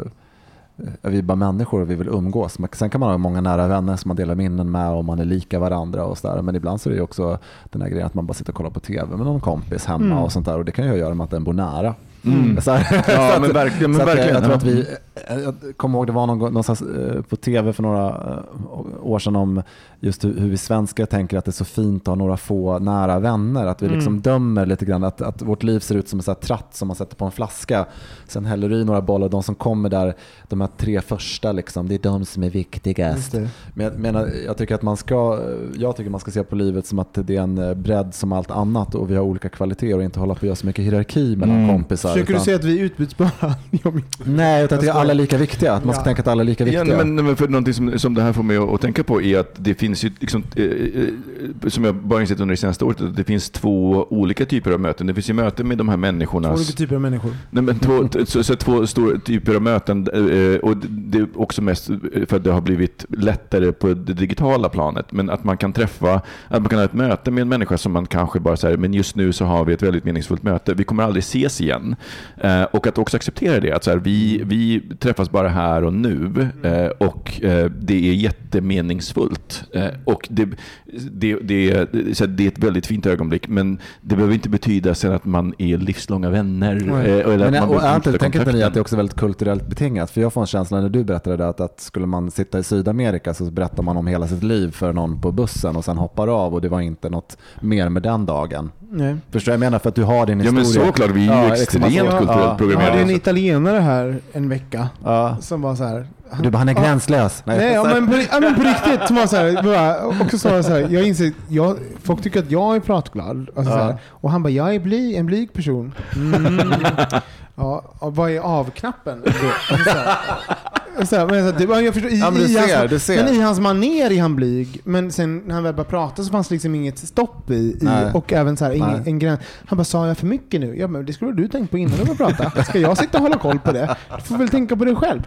eh, vi är bara människor och vi vill umgås. Sen kan man ha många nära vänner som man delar minnen med och man är lika varandra och sådär. Men ibland så är det också den här grejen att man bara sitter och kollar på TV med någon kompis hemma Mm. och sånt där. Och det kan att göra med att den bor nära. Mm. Så här, Ja, så men verkligen. Men så att jag- verkligen Jag tror att vi, eh, jag kommer ihåg det var någon, någonstans eh, på tv för några eh, år sedan om just hur, hur vi svenskar tänker att det är så fint att ha några få nära vänner. Att vi liksom Mm. dömer lite grann att, att vårt liv ser ut som en sån tratt som man sätter på en flaska. Sen häller du i några bollar, de som kommer där, de här tre första liksom, det är de som är viktigast. Det. Men jag, menar, jag tycker att man ska, jag tycker man ska se på livet som att det är en eh, bredd som allt annat och vi har olika kvaliteter och inte hålla på att göra så mycket hierarki mellan Mm. kompisar. Försöker utan- du säga att vi är utbytbara? Nej, utan att Jag alla är lika viktiga. Att man ska Ja. tänka att alla är lika Ja, viktiga. men, men för någonting som, som det här får mig att tänka på är att det finns ju, liksom, eh, eh, som jag bara insett under det senaste året, att det finns två olika typer av möten. Det finns ju möten med de här människorna. Två olika typer av människor. Nej, men två, så, så två stora typer av möten eh, och det- är också mest för att det har blivit lättare på det digitala planet. Men att man kan träffa, att man kan ha ett möte med en människa som man kanske bara säger, men just nu så har vi ett väldigt meningsfullt möte. Vi kommer aldrig ses igen. Och att också acceptera det, att så här, vi, vi träffas bara här och nu eh, och det är jättemeningsfullt. Eh, och det, det, det, det, så här, det är ett väldigt fint ögonblick, men det behöver inte betyda sen att man är livslånga vänner. Eh, eller att Men, man och fortsätta tänker inte att det är också väldigt kulturellt betingat? För jag får en känsla när du berättade det att, att skulle man sitta i Sydamerika så berättar man om hela sitt liv för någon på bussen och sen hoppar av och det var inte något mer med den dagen. Nej. Förstår jag menar? För att du har din Ja men historia. såklart, vi är ju Ja, extremt liksom, alltså, kulturellt ja, programmerade. hade en italienare här en vecka Ja. som var så här. Du bara, han är gränslös. Nej, ja, men, på, ja, men på riktigt. Som var så här, bara, också så, här, jag inser, jag, folk tycker att jag är pratglad. Alltså, så här, och han bara, jag är bly, en blyg person. Mm. Ja, vad är av-knappen? Alltså, så här. Men, så, jag förstår, i, Ja, men du i ser, hans, du ser. Men i hans maner är han blyg. Men sen när han väl började prata så fanns det liksom inget stopp i. i och även så här, ingen, en gräns. Han bara, sa jag för mycket nu? Ja, men det skulle du tänkt på innan du började prata. Ska jag sitta och hålla koll på det? Du får väl tänka på det själv.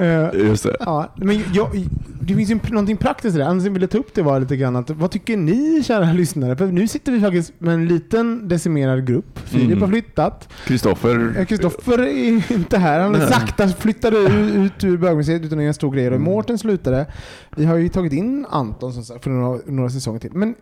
Eh, Just det. Ja, men jag, det finns ju någonting praktiskt i det. Till att jag ville ta upp det var lite grann att, vad tycker ni kära lyssnare? För nu sitter vi faktiskt med en liten decimerad grupp. Filip Mm. har flyttat. Kristoffer. Eh, Kristoffer är inte här. Han sakta flyttade ut, ut ur bögmuseet utan att göra en stor grej. Och Mm. Mårten slutade. Vi har ju tagit in Anton som sagt, för några, några säsonger till. Men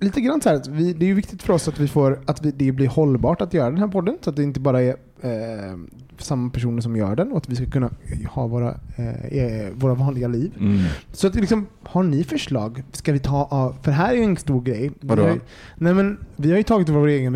lite grann så här, vi, det är ju viktigt för oss att, vi får, att vi, det blir hållbart att göra den här podden. Så att det inte bara är eh, samma personer som gör den och att vi ska kunna ha våra, eh, eh, våra vanliga liv. Mm. Så att liksom, har ni förslag? Ska vi ta av, för här är ju en stor grej. Vi Vadå? har ju- Nej men, vi har ju tagit vår egen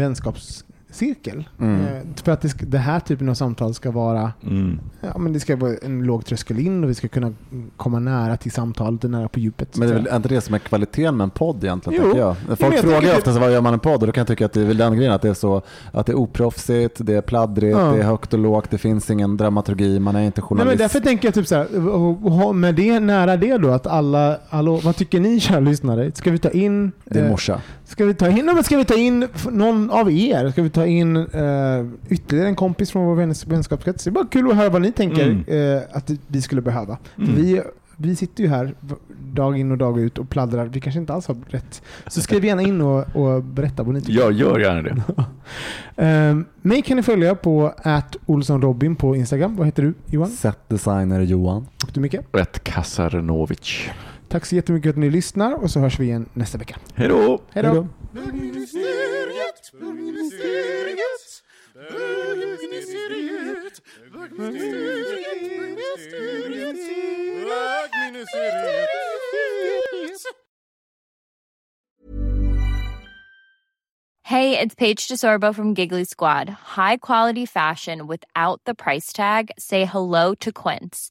vänskapscirkel. Mm. Eh, för att det, det här typen av samtal ska vara, Mm. ja men det ska vara en låg tröskel in och vi ska kunna mm, komma nära till samtalet och nära på djupet. Men det är väl inte det som är kvaliteten med en podd egentligen? Jo. Jag. Folk jag frågar ju ofta så vad gör man en podd? Och då kan jag tycka att det är väl den grejen att det är så att det är oproffsigt, det är pladdrigt, Ja. det är högt och lågt, det finns ingen dramaturgi, man är inte Nej, journalist. men därför tänker jag typ så här, med det nära det då att alla, hallå, vad tycker ni kära lyssnare? Ska vi ta in Din eh, morsa. Ska vi ta in, men ska vi ta in någon av er? Ska vi ta in eh, ytterligare en kompis från vår väns- vänskapskrets? Det är bara kul att höra vad ni tänker Mm. eh, att vi skulle behöva. För Mm. Vi, vi sitter ju här dag in och dag ut och pladdrar. Vi kanske inte alls har rätt. Så skriv gärna in och, och berätta vad ni tycker. Jag gör gärna det. Um, mig kan ni följa på Olssonrobin på Instagram. Vad heter du Johan? Setdesigner Johan. Och du Micke? Rätt Kasarnovic. Tack så jättemycket att ni lyssnar och så hörs vi igen nästa vecka. Hej då! Hej då! Hey, it's Paige DeSorbo from Giggly Squad. High quality fashion without the price tag. Say hello to Quince.